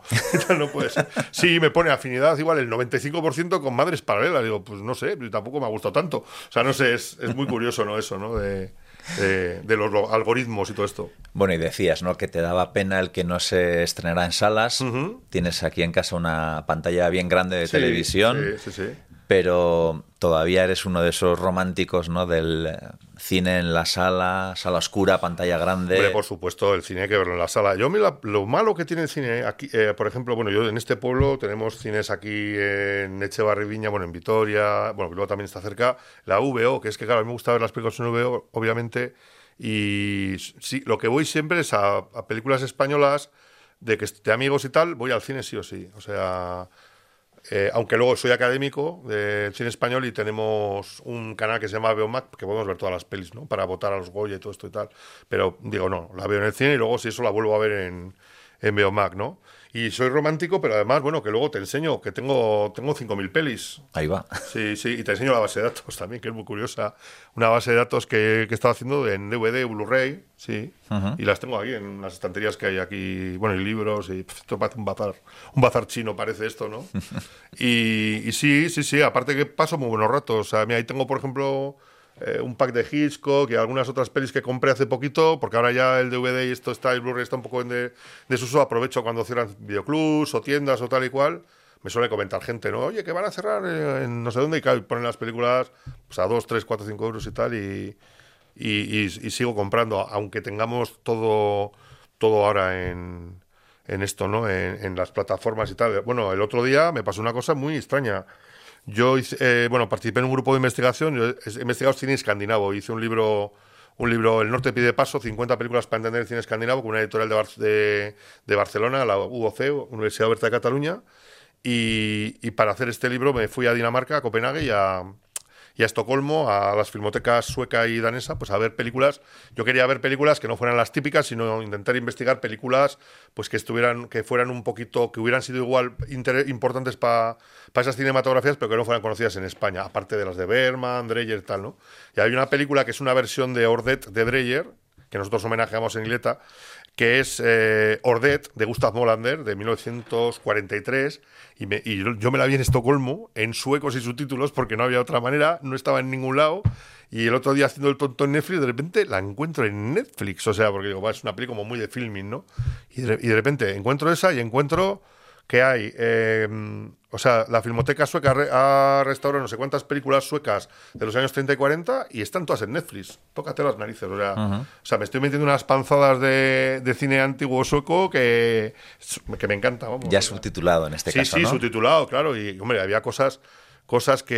no puede ser. Sí, me pone afinidad igual el 95% con Madres Paralelas. Digo, pues no sé, tampoco me ha gustado tanto. O sea, no sé, es, es muy curioso, ¿no? Eso, ¿no? De, de, de los lo- algoritmos y todo esto. Bueno, y decías, ¿no? Que te daba pena el que no se estrenara en salas. Tienes aquí en casa una pantalla bien grande de Sí, televisión. Sí, sí, sí. Pero todavía eres uno de esos románticos, ¿no? Del eh, cine en la sala, sala oscura, pantalla grande. Hombre, por supuesto, el cine hay que verlo en la sala. Yo, mira, lo malo que tiene el cine aquí, eh, por ejemplo, bueno, yo en este pueblo tenemos cines aquí en Echevarri Viña, bueno, en Vitoria, bueno, luego también está cerca, la VO, que es que, claro, a mí me gusta ver las películas en VO, obviamente, y sí, lo que voy siempre es a, a películas españolas de que de amigos y tal, voy al cine sí o sí. O sea, eh, aunque luego soy académico del cine español y tenemos un canal que se llama Beomac, que podemos ver todas las pelis, ¿no? Para votar a los Goya y todo esto y tal. Pero digo, no, la veo en el cine y luego si eso la vuelvo a ver en, en Beomac, ¿no? Y soy romántico, pero además, bueno, que luego te enseño que tengo, tengo 5.000 pelis. Ahí va. Sí, sí, y te enseño la base de datos también, que es muy curiosa. Una base de datos que, que he estado haciendo en DVD, Blu-ray, sí. Y las tengo aquí en las estanterías que hay aquí, bueno, y libros, y pff, esto parece un bazar, un bazar chino parece esto, ¿no? y, y sí, sí, sí, aparte que paso muy buenos ratos. O sea, mira, ahí tengo, por ejemplo, eh, un pack de Hitchcock y algunas otras pelis que compré hace poquito, porque ahora ya el DVD y esto está, el Blu-ray está un poco en de, desuso, aprovecho cuando cierran videoclubs o tiendas o tal y cual. Me suele comentar gente, ¿no? Oye, que van a cerrar en no sé dónde y ponen las películas pues, a 2, 3, 4, 5 euros y tal y, y, y- y sigo comprando, aunque tengamos todo, todo ahora en, en esto, ¿no? En, en las plataformas y tal. Bueno, el otro día me pasó una cosa muy extraña. Yo eh, bueno, participé en un grupo de investigación, yo he investigado cine escandinavo, hice un libro, un libro, El Norte pide paso, 50 películas para entender el cine escandinavo, con una editorial de, Bar- de, Barcelona, la UOC, Universidad Oberta de Cataluña, y para hacer este libro me fui a Dinamarca, a Copenhague y a, y a Estocolmo, a las filmotecas sueca y danesa, pues a ver películas. Yo quería ver películas que no fueran las típicas, sino intentar investigar películas pues que estuvieran, que fueran un poquito, que hubieran sido igual importantes para esas cinematografías, pero que no fueran conocidas en España, aparte de las de Berman, Dreyer tal, ¿no? Y hay una película que es una versión de Ordet de Dreyer, que nosotros homenajeamos en Ileta, que es eh, Ordet de Gustav Molander de 1943 y, yo- me la vi en Estocolmo en suecos y subtítulos porque no había otra manera, no estaba en ningún lado y el otro día haciendo el tonto en Netflix de repente la encuentro en Netflix, o sea, porque digo, va, es una peli como muy de filming, ¿no? Y de, y de repente encuentro esa y encuentro que hay, eh, o sea, la Filmoteca Sueca re- ha restaurado no sé cuántas películas suecas de los años 30 y 40 y están todas en Netflix. Tócate las narices, o sea, o sea me estoy metiendo unas panzadas de, de cine antiguo sueco que, que me encanta, vamos. Ya subtitulado en este sí, caso, sí, ¿no? subtitulado, claro. Y, hombre, había cosas cosas que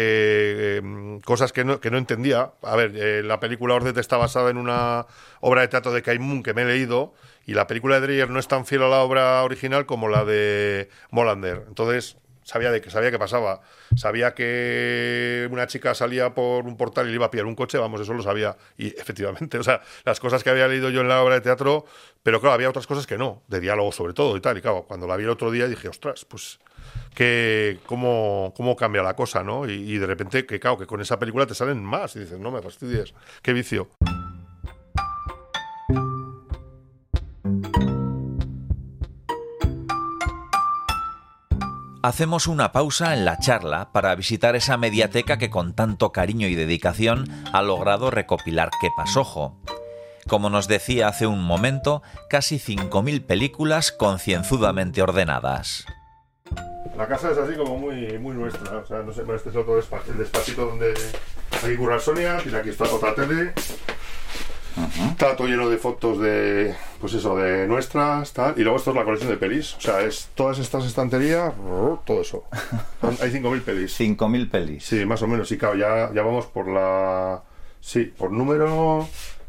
eh, cosas que no, que no entendía. A ver, eh, la película Ordet está basada en una obra de teatro de Kaimun que me he leído y la película de Dreyer no es tan fiel a la obra original como la de Molander. Entonces, sabía de que sabía que pasaba. Sabía que una chica salía por un portal y le iba a pillar un coche, vamos, eso lo sabía. Y efectivamente, o sea, las cosas que había leído yo en la obra de teatro, pero claro, había otras cosas que no, de diálogo sobre todo y tal. Y claro, cuando la vi el otro día dije, ostras, pues que cómo, cómo cambia la cosa, ¿no? Y, y de repente, que claro, que con esa película te salen más. Y dices, no me fastidies, qué vicio. Hacemos una pausa en la charla para visitar esa mediateca que con tanto cariño y dedicación ha logrado recopilar Qué pasojo. Como nos decía hace un momento, casi 5.000 películas concienzudamente ordenadas. La casa es así como muy, muy nuestra. O sea, no sé, bueno, este es otro despacho, el despachito donde aquí curra Sonia, tiene aquí está otra tele. Está todo lleno de fotos de, pues eso, de nuestras, tal. Y luego esto es la colección de pelis. O sea, es todas estas estanterías, todo eso. Hay 5.000 pelis. 5.000 pelis. Sí, más o menos. Y claro, ya, ya vamos por la... Sí, por número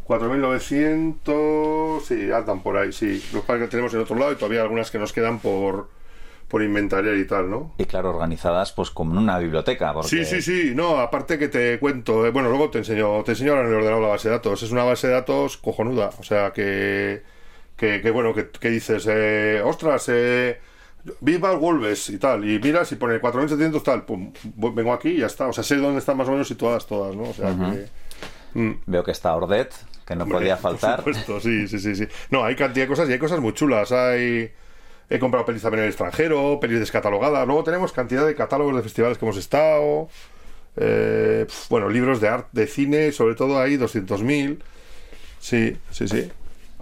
4.900... Sí, andan por ahí, sí. Los que tenemos en otro lado y todavía algunas que nos quedan por, por inventariar y tal, ¿no? Y claro, organizadas pues como en una biblioteca. Porque... Sí, sí, sí, no, aparte que te cuento, eh, bueno, luego te enseño, te enseño ahora en el ordenador la base de datos, es una base de datos cojonuda, o sea, que, que, que bueno, que, que dices, eh, ostras, eh, Viva Wolves y tal, y miras y pone 4700 tal, pum, vengo aquí y ya está, o sea, sé dónde están más o menos situadas todas, ¿no? O sea, que... mm. Veo que está Ordet, que no Hombre, podía faltar. Por supuesto, sí, sí, sí, sí. No, hay cantidad de cosas y hay cosas muy chulas. Hay... He comprado pelis también en el extranjero, pelis descatalogadas. Luego tenemos cantidad de catálogos de festivales que hemos estado. Eh, bueno, libros de arte, de cine, sobre todo hay 200.000. Sí, sí, sí.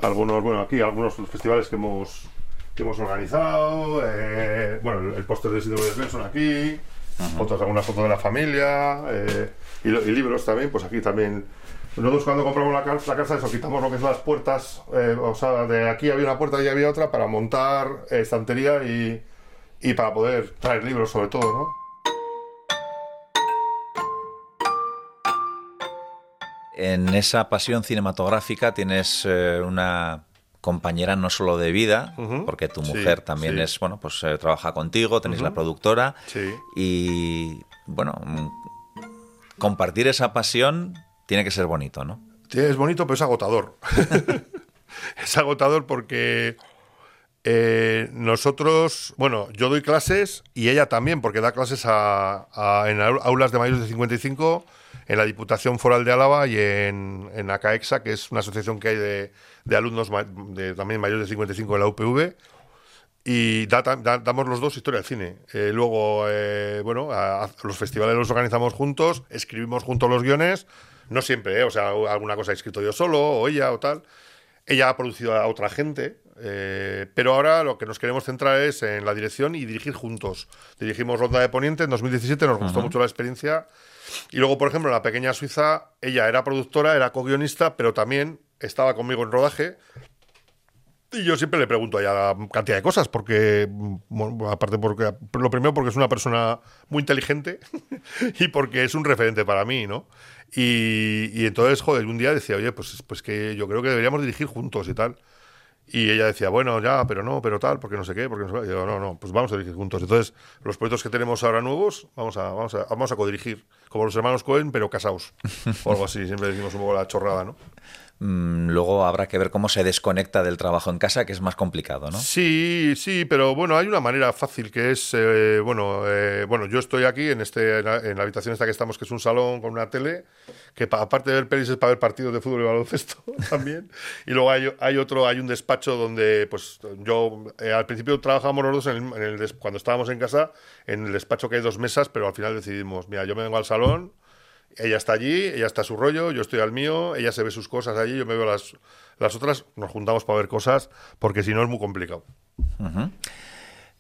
Algunos, bueno, aquí algunos festivales que hemos, que hemos organizado. eh, bueno, el, el póster de Isidro de son aquí. fotos, algunas fotos de la familia eh, y, y libros también, pues aquí también. Nosotros cuando compramos la, la casa, eso, quitamos lo que es las puertas, eh, o sea, de aquí había una puerta y había otra para montar estantería y, y para poder traer libros sobre todo, ¿no? En esa pasión cinematográfica tienes eh, una compañera no solo de vida, porque tu Sí, mujer también sí. es, bueno, pues eh, trabaja contigo, tenéis la productora Sí. y, bueno, mm, compartir esa pasión tiene que ser bonito, ¿no? Es bonito, pero es agotador. es agotador porque eh, nosotros, bueno, yo doy clases y ella también, porque da clases a- a- en au- aulas de mayores de 55 en la Diputación Foral de Álava y en, en ACAEXA, que es una asociación que hay de, de alumnos de, también mayores de 55 en la UPV. Y da- da- damos los dos historia del cine. Eh, luego, eh, bueno, a, a los festivales los organizamos juntos, escribimos juntos los guiones. No siempre, ¿eh? o sea, alguna cosa he escrito yo solo, o ella, o tal. Ella ha producido a otra gente, eh, pero ahora lo que nos queremos centrar es en la dirección y dirigir juntos. Dirigimos Ronda de Poniente en 2017, nos gustó Ujú. mucho la experiencia. Y luego, por ejemplo, La Pequeña Suiza, ella era productora, era co-guionista, pero también estaba conmigo en rodaje. Y yo siempre le pregunto a ella cantidad de cosas, porque, mm, aparte porque, lo primero porque es una persona muy inteligente y porque es un referente para mí, ¿no? Y, y entonces, joder, un día decía, oye, pues, pues que yo creo que deberíamos dirigir juntos y tal. Y ella decía, bueno, ya, pero no, pero tal, porque no sé qué, porque no sé qué. Yo, no, no, pues vamos a dirigir juntos. Entonces, los proyectos que tenemos ahora nuevos, vamos a, vamos a, vamos a codirigir, como los hermanos Cohen, pero casados. O algo así, siempre decimos un poco la chorrada, ¿no? Mm, luego habrá que ver cómo se desconecta del trabajo en casa, que es más complicado, ¿no? Sí, sí, pero bueno, hay una manera fácil que es, eh, bueno, eh, bueno, yo estoy aquí en este, en la, habitación esta que estamos, que es un salón con una tele, que pa- aparte de ver pelis es para ver partidos de fútbol y baloncesto también. Y luego hay, otro, hay un despacho donde, pues, yo eh, al principio trabajábamos los dos en cuando estábamos en casa, en el despacho que hay dos mesas, pero al final decidimos, mira, yo me vengo al salón. Ella está allí, ella está a su rollo, yo estoy al mío, ella se ve sus cosas allí, yo me veo las, las otras, nos juntamos para ver cosas, porque si no es muy complicado.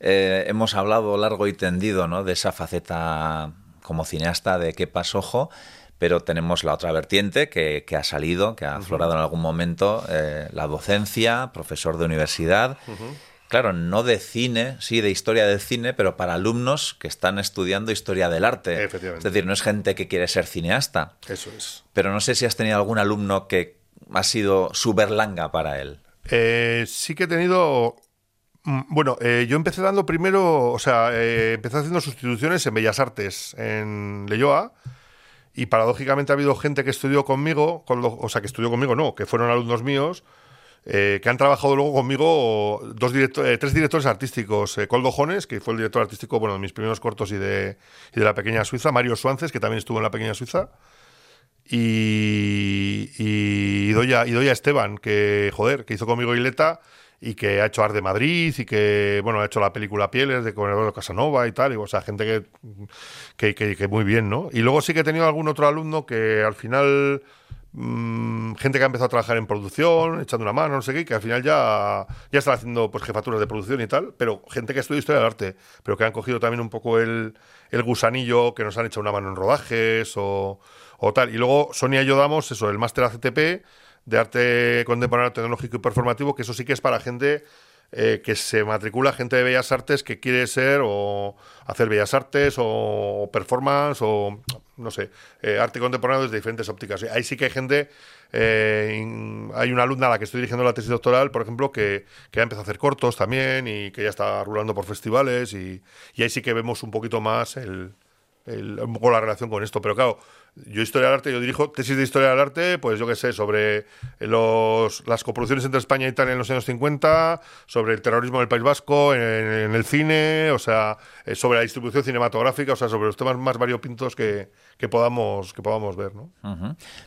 Eh, hemos hablado largo y tendido ¿no? de esa faceta como cineasta de qué pasojo, pero tenemos la otra vertiente que, que ha salido, que ha aflorado en algún momento, eh, la docencia, profesor de universidad. Claro, no de cine, sí de historia del cine, pero para alumnos que están estudiando historia del arte. Efectivamente. Es decir, no es gente que quiere ser cineasta. Eso es. Pero no sé si has tenido algún alumno que ha sido su berlanga para él. Eh, sí que he tenido. mm, Bueno, eh, yo empecé dando primero, o sea, eh, empecé haciendo sustituciones en Bellas Artes, en Leyoa, y paradójicamente ha habido gente que estudió conmigo, con lo- o sea, que estudió conmigo, no, que fueron alumnos míos, eh, que han trabajado luego conmigo dos eh, tres directores artísticos. Eh, Coldo Jones, que fue el director artístico bueno, de mis primeros cortos y de, y de La Pequeña Suiza. Mario Suances, que también estuvo en La Pequeña Suiza. Y, y Idoia Esteban, que, joder, que hizo conmigo Ileta y que ha hecho Art de Madrid y que, bueno, ha hecho la película Pieles de con Eduardo Casanova y tal. Y, o sea, gente que, que, que- que muy bien, ¿no? Y luego sí que he tenido algún otro alumno que al final mm, gente que ha empezado a trabajar en producción, echando una mano, no sé qué, que al final ya, ya están haciendo pues jefaturas de producción y tal, pero gente que estudia historia del arte, pero que han cogido también un poco el, el gusanillo, que nos han hecho una mano en rodajes o, o tal. Y luego Sonia y yo damos eso, el máster ACTP de arte contemporáneo, tecnológico y performativo, que eso sí que es para gente eh, que se matricula gente de Bellas Artes que quiere ser o hacer Bellas Artes o, performance o no sé, eh, arte contemporáneo desde diferentes ópticas. Ahí sí que hay gente, eh, hay una alumna a la que estoy dirigiendo la tesis doctoral, por ejemplo, que, que ha empezado a hacer cortos también y que ya está rulando por festivales y, y ahí sí que vemos un poquito más el, el- un poco la relación con esto. Pero claro, yo historia del arte, yo dirijo tesis de historia del arte, pues yo qué sé, sobre los, las coproducciones entre España e Italia en los años 50, sobre el terrorismo en el País Vasco, en, en el cine, o sea, eh, sobre la distribución cinematográfica, o sea, sobre los temas más variopintos que, que podamos, que podamos ver, ¿no?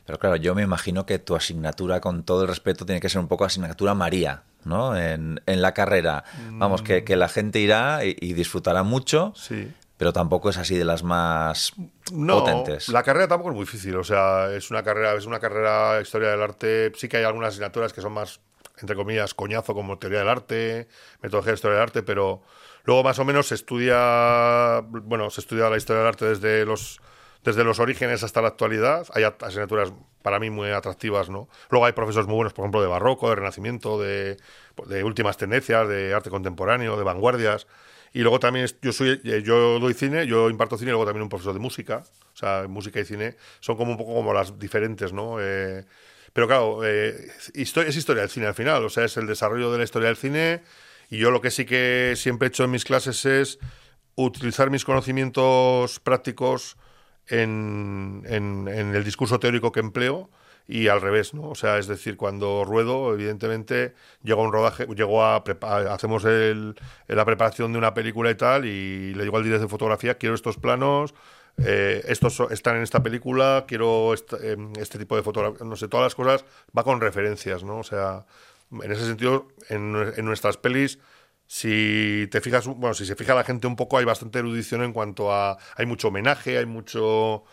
Pero claro, yo me imagino que tu asignatura, con todo el respeto, tiene que ser un poco asignatura María, ¿no? En, en la carrera. Vamos, que, que la gente irá y, y disfrutará mucho, Sí. Pero tampoco es así de las más No, potentes. la carrera tampoco es muy difícil. O sea, es una carrera, es una carrera historia del arte. Sí que hay algunas asignaturas que son más, entre comillas, coñazo, como teoría del arte, metodología de historia del arte, pero Luego, más o menos, se estudia, bueno, se estudia la historia del arte desde los, desde los orígenes hasta la actualidad. Hay at- asignaturas para mí muy atractivas, ¿no? Luego hay profesores muy buenos, por ejemplo, de barroco, de renacimiento, de, de últimas tendencias, de arte contemporáneo, de vanguardias. Y luego también yo soy eh, yo doy cine, yo imparto cine y luego también un profesor de música. O sea, música y cine son como un poco como las diferentes, ¿no? Eh, pero claro, eh, es historia del cine al final, o sea, es el desarrollo de la historia del cine. Y yo lo que sí que siempre he hecho en mis clases es utilizar mis conocimientos prácticos en- en el discurso teórico que empleo y al revés, ¿no? O sea, es decir, cuando ruedo, evidentemente, llego a un rodaje, llego a, hacemos el- la preparación de una película y tal, y le digo al director de fotografía, quiero estos planos, eh, estos están en esta película, quiero em, este tipo de fotografía, no sé, todas las cosas va con referencias, ¿no? O sea, en ese sentido, en, en nuestras pelis, si te fijas, bueno, si se fija la gente un poco, hay bastante erudición en cuanto a, hay mucho homenaje, hay mucho,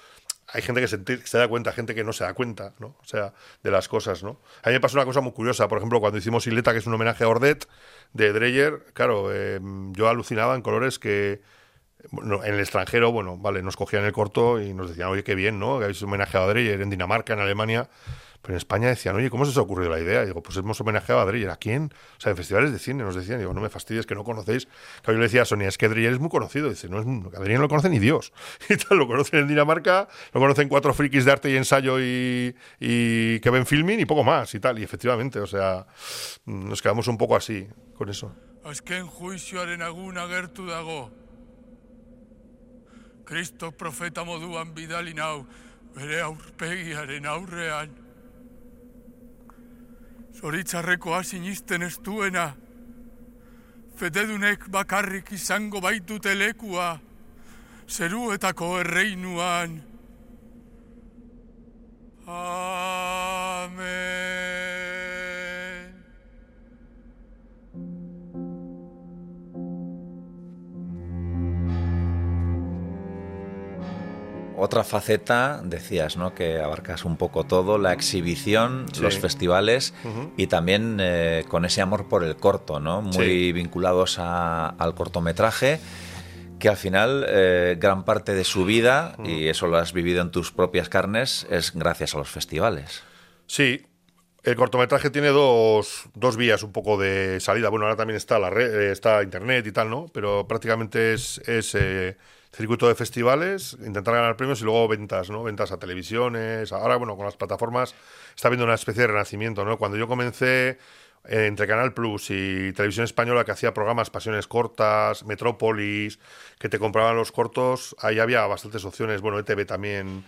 hay gente que se, da cuenta, gente que no se da cuenta, ¿no? O sea, de las cosas, ¿no? A mí me pasó una cosa muy curiosa, por ejemplo, cuando hicimos Isleta, que es un homenaje a Ordet, de Dreyer, claro, eh, yo alucinaba en colores que bueno, en el extranjero, bueno, vale, nos cogían el corto y nos decían, oye, qué bien, ¿no? Que habéis homenajeado a Dreyer en Dinamarca, en Alemania. Pero en España decían, oye, ¿cómo se os ha ocurrido la idea? Y digo, pues hemos homenajeado a Dreyer. ¿A quién? O sea, en festivales de cine nos decían. digo, no me fastidies, que no conocéis. Claro, yo le decía a Sonia, es que Dreyer es muy conocido. Dice, no, es, a Dreyer no lo conoce ni Dios. Y tal, lo conocen en Dinamarca, lo conocen cuatro frikis de arte y ensayo y, y que ven filming y poco más y tal. Y efectivamente, o sea, nos quedamos un poco así con eso. Azken juizioaren agun agertu dago. Kristo profeta moduan bidali nau, bere aurpegiaren aurrean. Zoritzarrekoa sinisten ez duena. Fededunek bakarrik izango baitute lekua, zeruetako erreinuan. Amen. Otra faceta, decías, ¿no? Que abarcas un poco todo, la exhibición, Sí. los festivales y también eh, con ese amor por el corto, ¿no? Muy Sí. vinculados a- al cortometraje, que al final eh, gran parte de su vida, y eso lo has vivido en tus propias carnes, es gracias a los festivales. Sí, el cortometraje tiene dos, dos vías un poco de salida. Bueno, ahora también está la red, eh, está internet y tal, ¿no? Pero prácticamente es, es eh, circuito de festivales, intentar ganar premios y luego ventas, ¿no? Ventas a televisiones. Ahora, bueno, con las plataformas está habiendo una especie de renacimiento, ¿no? Cuando yo comencé eh, entre Canal Plus y Televisión Española que hacía programas Pasiones Cortas, Metrópolis, que te compraban los cortos, ahí había bastantes opciones. Bueno, ETV también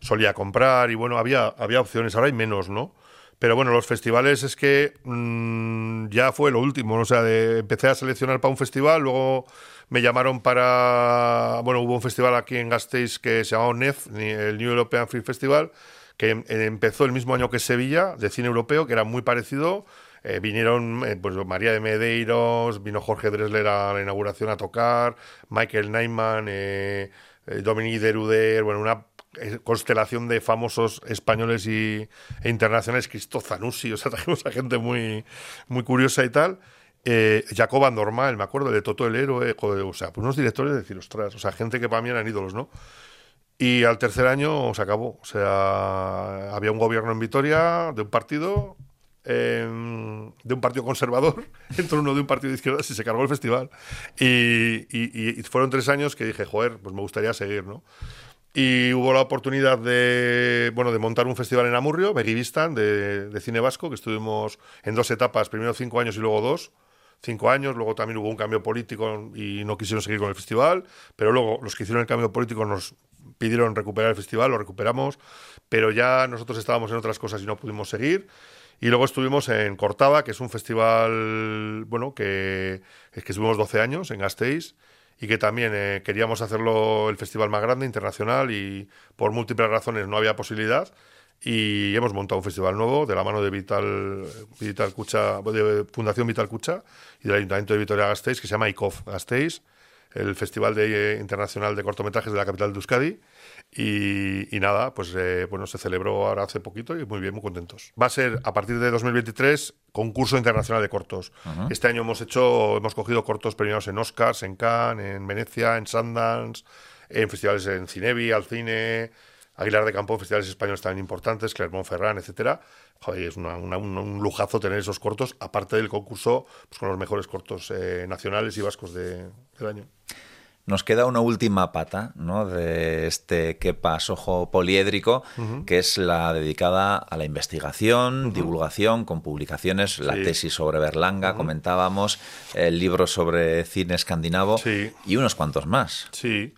solía comprar y bueno, había, había opciones, ahora hay menos, ¿no? Pero bueno, los festivales es que mm, ya fue lo último, o sea, empecé a seleccionar para un festival, luego me llamaron para, bueno, hubo un festival aquí en Gasteiz que se llamaba NEF, el New European Film Festival, que em- empezó el mismo año que Sevilla, de cine europeo, que era muy parecido. Eh, vinieron eh, pues, María de Medeiros, vino Jorge Dresler a la inauguración a tocar, Michael Nyman, eh, eh, Dominique Deruder, bueno, una eh, constelación de famosos españoles y, e internacionales, Cristo Zanussi, o sea, trajimos a gente muy, muy curiosa y tal. Eh, Jacoba Normal, me acuerdo, de Toto el Héroe, joder, o sea, pues unos directores de decir, ostras, o sea, gente que para mí eran ídolos, ¿no? Y al tercer año se acabó. O sea, había un gobierno en Vitoria de un partido, eh, de un partido conservador, entró uno de un partido de izquierdas y se cargó el festival. Y, y- y fueron tres años que dije, joder, pues me gustaría seguir, ¿no? Y hubo la oportunidad de, bueno, de montar un festival en Amurrio, Begivistan, de, de cine vasco, que estuvimos en dos etapas, primero cinco años y luego dos. Cinco años, luego también hubo un cambio político y no quisieron seguir con el festival, pero luego los que hicieron el cambio político nos pidieron recuperar el festival, lo recuperamos, pero ya nosotros estábamos en otras cosas y no pudimos seguir. Y luego estuvimos en Cortava, que es un festival, bueno, que es que estuvimos 12 años en Gasteiz y que también eh, queríamos hacerlo el festival más grande, internacional, y por múltiples razones no había posibilidad. Y hemos montado un festival nuevo de la mano de Vital, Vital Cucha, de Fundación Vital Cucha y del Ayuntamiento de Vitoria Gasteiz, que se llama ICOF Gasteiz, el Festival de, eh, Internacional de Cortometrajes de la capital de Euskadi. Y, y nada, pues eh, bueno, se celebró ahora hace poquito y muy bien, muy contentos. Va a ser a partir de 2023 concurso internacional de cortos. Este año hemos hecho, hemos cogido cortos premiados en Oscars, en Cannes, en Venecia, en Sundance, en festivales en Cinevi, al cine, Aguilar de Campo, festivales españoles también importantes, Clermont-Ferrand, etcétera. Joder, es una- una- un, un lujazo tener esos cortos, aparte del concurso pues, con los mejores cortos eh, nacionales y vascos de- del año. Nos queda una última pata ¿no? de este quepas ojo poliédrico, que es la dedicada a la investigación, divulgación, con publicaciones, la tesis sobre Berlanga, comentábamos, el libro sobre cine escandinavo y unos cuantos más. Sí,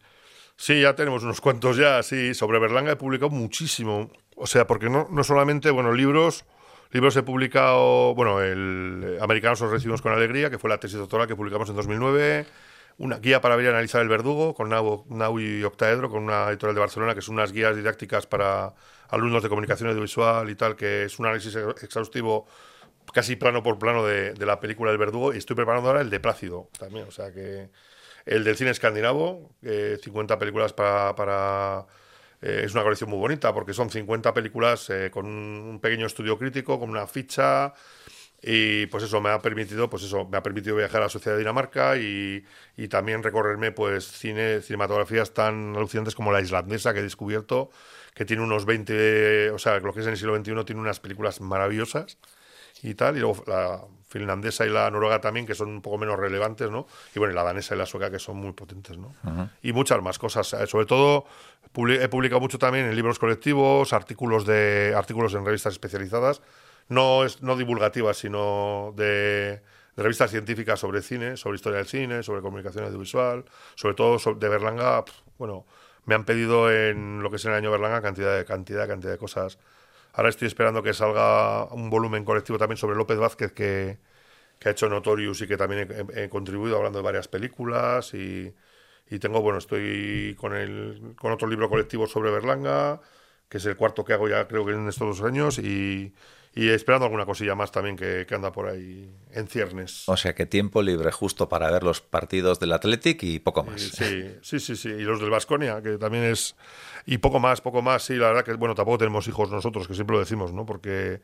sí, ya tenemos unos cuantos ya, sí. Sobre Berlanga he publicado muchísimo. O sea, porque no, no solamente, bueno, libros, libros he publicado, bueno, el eh, Americanos os recibimos con alegría, que fue la tesis doctoral que publicamos en 2009. Una guía para ver y analizar el verdugo con Nau, Nau y Octaedro, con una editorial de Barcelona, que son unas guías didácticas para alumnos de comunicación audiovisual y tal, que es un análisis ex- exhaustivo casi plano por plano de, de la película El Verdugo y estoy preparando ahora el de Plácido también, o sea que el del cine escandinavo, eh, 50 películas para... eh, es una colección muy bonita porque son 50 películas eh, con un, un pequeño estudio crítico, con una ficha y pues eso me ha permitido pues eso me ha permitido viajar a la sociedad de Dinamarca y, y también recorrerme pues cine cinematografías tan alucinantes como la islandesa que he descubierto que tiene unos 20 o sea lo que es en el siglo XXI tiene unas películas maravillosas y tal, y luego la finlandesa y la noruega también, que son un poco menos relevantes, ¿no? Y bueno, la danesa y la sueca, que son muy potentes, ¿no? Y muchas más cosas. Eh, Sobre todo, he publicado mucho también en libros colectivos, artículos, de, artículos en revistas especializadas, no, es, no divulgativas, sino de, de revistas científicas sobre cine, sobre historia del cine, sobre comunicación audiovisual, sobre todo so- de Berlanga, bueno, me han pedido en lo que es el año Berlanga cantidad de cantidad, cantidad de cosas. Ahora estoy esperando que salga un volumen colectivo también sobre López Vázquez que, que ha hecho Notorious y que también he, contribuido hablando de varias películas y, y tengo, bueno, estoy con, el, con otro libro colectivo sobre Berlanga, que es el cuarto que hago ya creo que en estos dos años y, y esperando alguna cosilla más también que, que anda por ahí en ciernes. O sea que tiempo libre justo para ver los partidos del Athletic y poco más. Sí, sí, sí, sí. Y los del Vasconia, que también es. Y poco más, poco más, sí. La verdad que, bueno, tampoco tenemos hijos nosotros, que siempre lo decimos, ¿no? Porque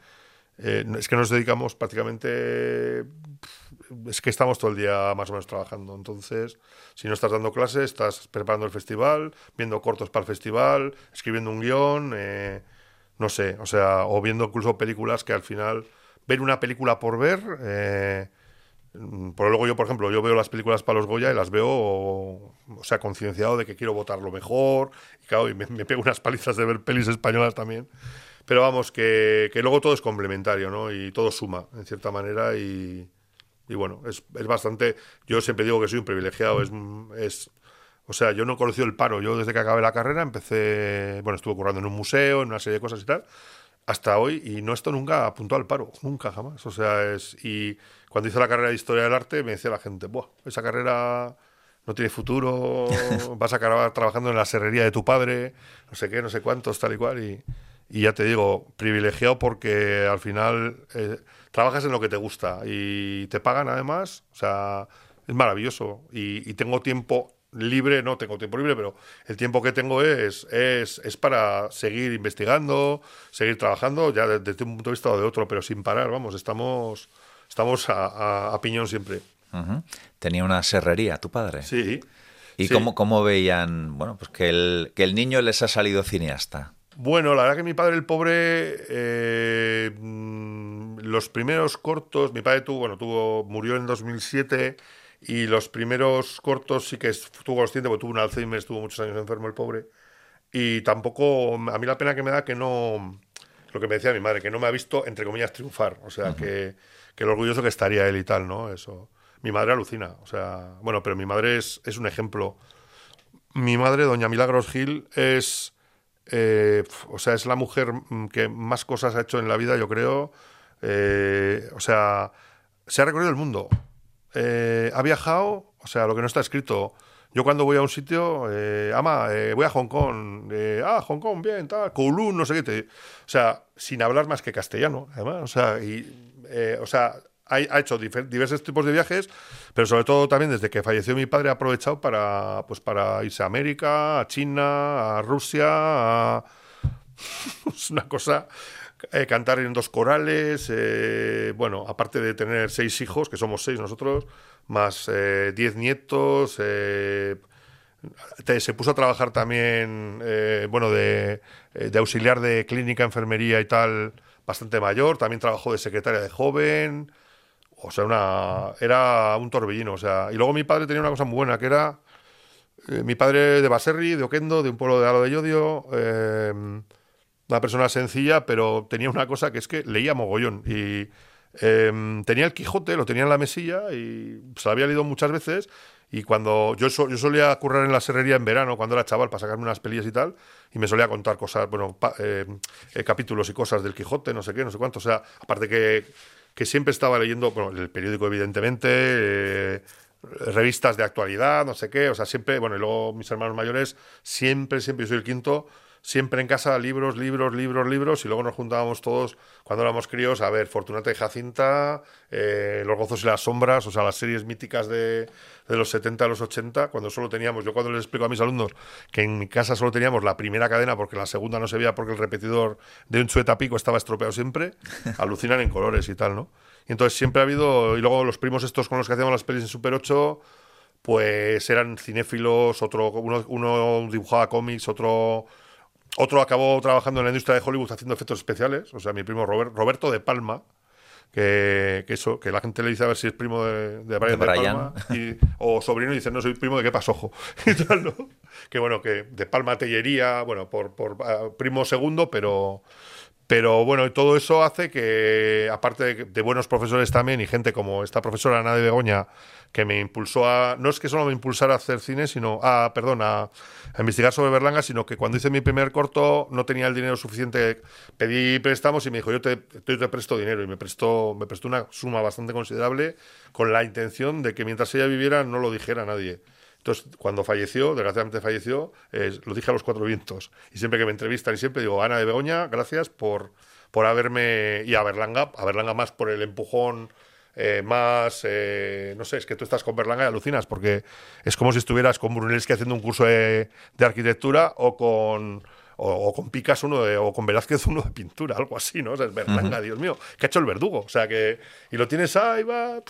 eh, es que nos dedicamos prácticamente. Es que estamos todo el día más o menos trabajando. Entonces, si no estás dando clases, estás preparando el festival, viendo cortos para el festival, escribiendo un guion, eh, no sé, o sea, o viendo incluso películas que al final. Ver una película por ver. Eh, Pero luego yo, por ejemplo, yo veo las películas para los Goya y las veo, o, o sea, concienciado de que quiero votar lo mejor. Y claro, y me, me pego unas palizas de ver pelis españolas también. Pero vamos, que, que luego todo es complementario, ¿no? Y todo suma, en cierta manera. Y, y bueno, es, es bastante... Yo siempre digo que soy un privilegiado. Es, es, o sea, yo no he conocido el paro. Yo desde que acabé la carrera empecé... Bueno, estuve currando en un museo, en una serie de cosas y tal hasta hoy y no esto nunca apuntó al paro, nunca jamás. O sea, es y cuando hice la carrera de historia del arte me decía la gente, "Buah, esa carrera no tiene futuro, vas a acabar trabajando en la serrería de tu padre, no sé qué, no sé cuántos, tal y cual y, y ya te digo, privilegiado porque al final eh, trabajas en lo que te gusta y te pagan además, o sea, es maravilloso y, y tengo tiempo libre, no tengo tiempo libre, pero el tiempo que tengo es, es, es para seguir investigando, seguir trabajando, ya de- desde un punto de vista o de otro, pero sin parar, vamos, estamos, estamos a, a- a piñón siempre. Tenía una serrería, tu padre. Sí. ¿Y sí. cómo, cómo veían, bueno, pues que el, que el niño les ha salido cineasta? Bueno, la verdad que mi padre, el pobre, eh, mm, los primeros cortos, mi padre tuvo, bueno, tuvo, murió en 2007 y los primeros cortos sí que estuvo consciente, porque tuvo un Alzheimer, estuvo muchos años enfermo el pobre. Y tampoco, a mí la pena que me da que no, lo que me decía mi madre, que no me ha visto, entre comillas, triunfar. O sea, que, que lo orgulloso que estaría él y tal, ¿no? Eso. Mi madre alucina. O sea, bueno, pero mi madre es, es un ejemplo. Mi madre, doña Milagros Gil, es, eh, o sea, es la mujer mm, que más cosas ha hecho en la vida, yo creo. Eh, o sea, se ha recorrido el mundo. Eh, ha viajado, o sea, lo que no está escrito. Yo cuando voy a un sitio, eh, ama, eh, voy a Hong Kong, ah, Hong Kong, bien, tal, Kowloon, no sé qué. o sea, sin hablar más que castellano, además. O sea, y, o sea, ha, hecho diversos tipos de viajes, pero sobre todo también desde que falleció mi padre ha aprovechado para, pues para irse a América, a China, a Rusia, a... es una cosa... eh, cantar en dos corales, eh, bueno, aparte de tener seis hijos, que somos seis nosotros, más eh, diez nietos, se puso a trabajar también, bueno, de, auxiliar de clínica, enfermería y tal, bastante mayor. También trabajó de secretaria de joven. O sea, una, era un torbellino. O sea, y luego mi padre tenía una cosa muy buena, que era mi padre de Baserri, de Oquendo, de un pueblo de Alo de Llodio. Una persona sencilla, pero tenía una cosa que es que leía mogollón. Y eh, tenía el Quijote, lo tenía en la mesilla y se lo había leído muchas veces. Y cuando yo, yo solía currar en la serrería en verano, cuando era chaval, para sacarme unas pelillas y tal, y me solía contar cosas, bueno, eh, eh, capítulos y cosas del Quijote, no sé qué, no sé cuánto. O sea, aparte que, que siempre estaba leyendo, bueno, el periódico, evidentemente, eh, revistas de actualidad, no sé qué, o sea, siempre, bueno, y luego mis hermanos mayores, siempre, siempre, yo soy el quinto, siempre en casa libros, libros, libros, libros, y luego nos juntábamos todos cuando éramos críos a ver Fortunata y Jacinta, eh, Los Gozos y las Sombras, o sea, las series míticas de, de los 70 a los 80, cuando solo teníamos, yo cuando les explico a mis alumnos que en mi casa solo teníamos la primera cadena porque la segunda no se veía porque el repetidor de un chueta pico estaba estropeado siempre, alucinan en colores y tal, ¿no? Y entonces siempre ha habido, y luego los primos estos con los que hacíamos las pelis en Super 8, pues eran cinéfilos, otro, uno, uno dibujaba cómics, otro, otro acabó trabajando en la industria de Hollywood haciendo efectos especiales, o sea, mi primo Robert- Roberto de Palma, que, que eso, que la gente le dice a ver si es primo de, de Brian de. Palma, y- o sobrino y dice, no, soy primo de qué pasojo. y tal, ¿no? Que bueno, que de Palma Tellería, bueno, por, por ah, primo segundo, pero... Pero bueno, y todo eso hace que, aparte de, de buenos profesores también y gente como esta profesora Ana de Begoña, que me impulsó a. No es que solo me impulsara a hacer cine, sino. a perdón, a, a investigar sobre Berlanga, sino que cuando hice mi primer corto no tenía el dinero suficiente. Pedí préstamos y me dijo, yo te, yo te presto dinero. Y me prestó, me prestó una suma bastante considerable con la intención de que mientras ella viviera no lo dijera a nadie. Entonces, cuando falleció, desgraciadamente falleció, eh, lo dije a los cuatro vientos. Y siempre que me entrevistan, y siempre digo, Ana de Begoña, gracias por, por haberme. Y a Berlanga, a Berlanga más por el empujón. Eh, más, eh, no sé, es que tú estás con Berlanga y alucinas, porque es como si estuvieras con Brunelleschi haciendo un curso de, de arquitectura o con, o, o con Picasso uno de- o con Velázquez uno de pintura, algo así, ¿no? O sea, es Berlanga. Dios mío, que ha hecho el verdugo. O sea, que. Y lo tienes ahí, va.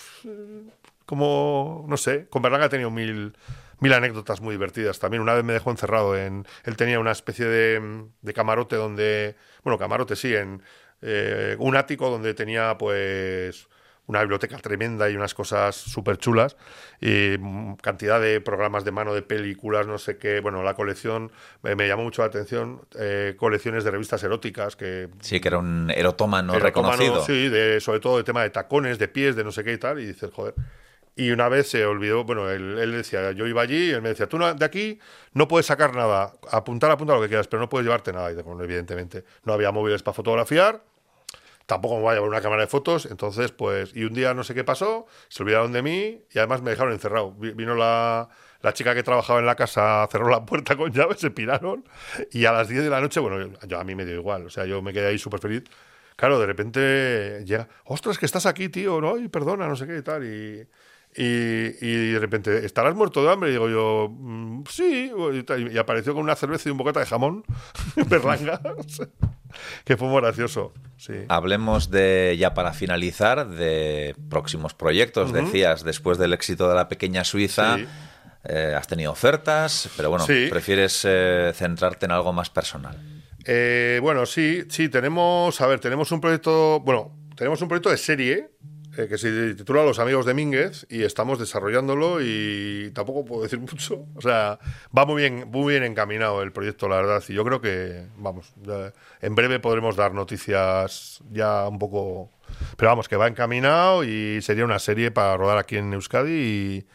como, no sé, con Berlanga he tenido mil, mil anécdotas muy divertidas también. Una vez me dejó encerrado en... Él tenía una especie de, de camarote donde... Bueno, camarote sí, en eh, un ático donde tenía pues una biblioteca tremenda y unas cosas súper chulas y mm, cantidad de programas de mano de películas, no sé qué. Bueno, la colección me, me llamó mucho la atención. eh, colecciones de revistas eróticas que Sí, que era un erotómano Erotómano, reconocido. Sí, de, sobre todo de tema de tacones, de pies, de no sé qué y tal. Y dices, joder. Y una vez se olvidó, bueno, él, él decía, yo iba allí y él me decía, tú de aquí no puedes sacar nada, apuntar, apuntar lo que quieras, pero no puedes llevarte nada. Y bueno, evidentemente, no había móviles para fotografiar, tampoco me voy a llevar una cámara de fotos, entonces, pues, y un día no sé qué pasó, se olvidaron de mí y además me dejaron encerrado. Vi- Vino la, la chica que trabajaba en la casa, cerró la puerta con llave, se piraron y a las 10 de la noche, bueno, yo, yo a mí me dio igual, o sea, yo me quedé ahí súper feliz. Claro, de repente llega, ostras, que estás aquí, tío, ¿no? Y perdona, no sé qué y tal. Y, y, y de repente, ¿estarás muerto de hambre? Y digo yo, "Mm, sí. Y, apareció con una cerveza y un bocata de jamón, berlanga, que fue muy gracioso. Sí. Hablemos de, ya para finalizar, de próximos proyectos. Decías, después del éxito de la pequeña Suiza, Sí. eh, has tenido ofertas, pero bueno, Sí. prefieres eh, centrarte en algo más personal. Eh, bueno, sí, sí, tenemos, a ver, tenemos un proyecto, bueno, tenemos un proyecto de serie eh, que se titula Los Amigos de Mínguez y estamos desarrollándolo y tampoco puedo decir mucho. O sea, va muy bien, muy bien encaminado el proyecto, la verdad, y yo creo que, vamos, en breve podremos dar noticias ya un poco... Pero vamos, que va encaminado y sería una serie para rodar aquí en Euskadi y,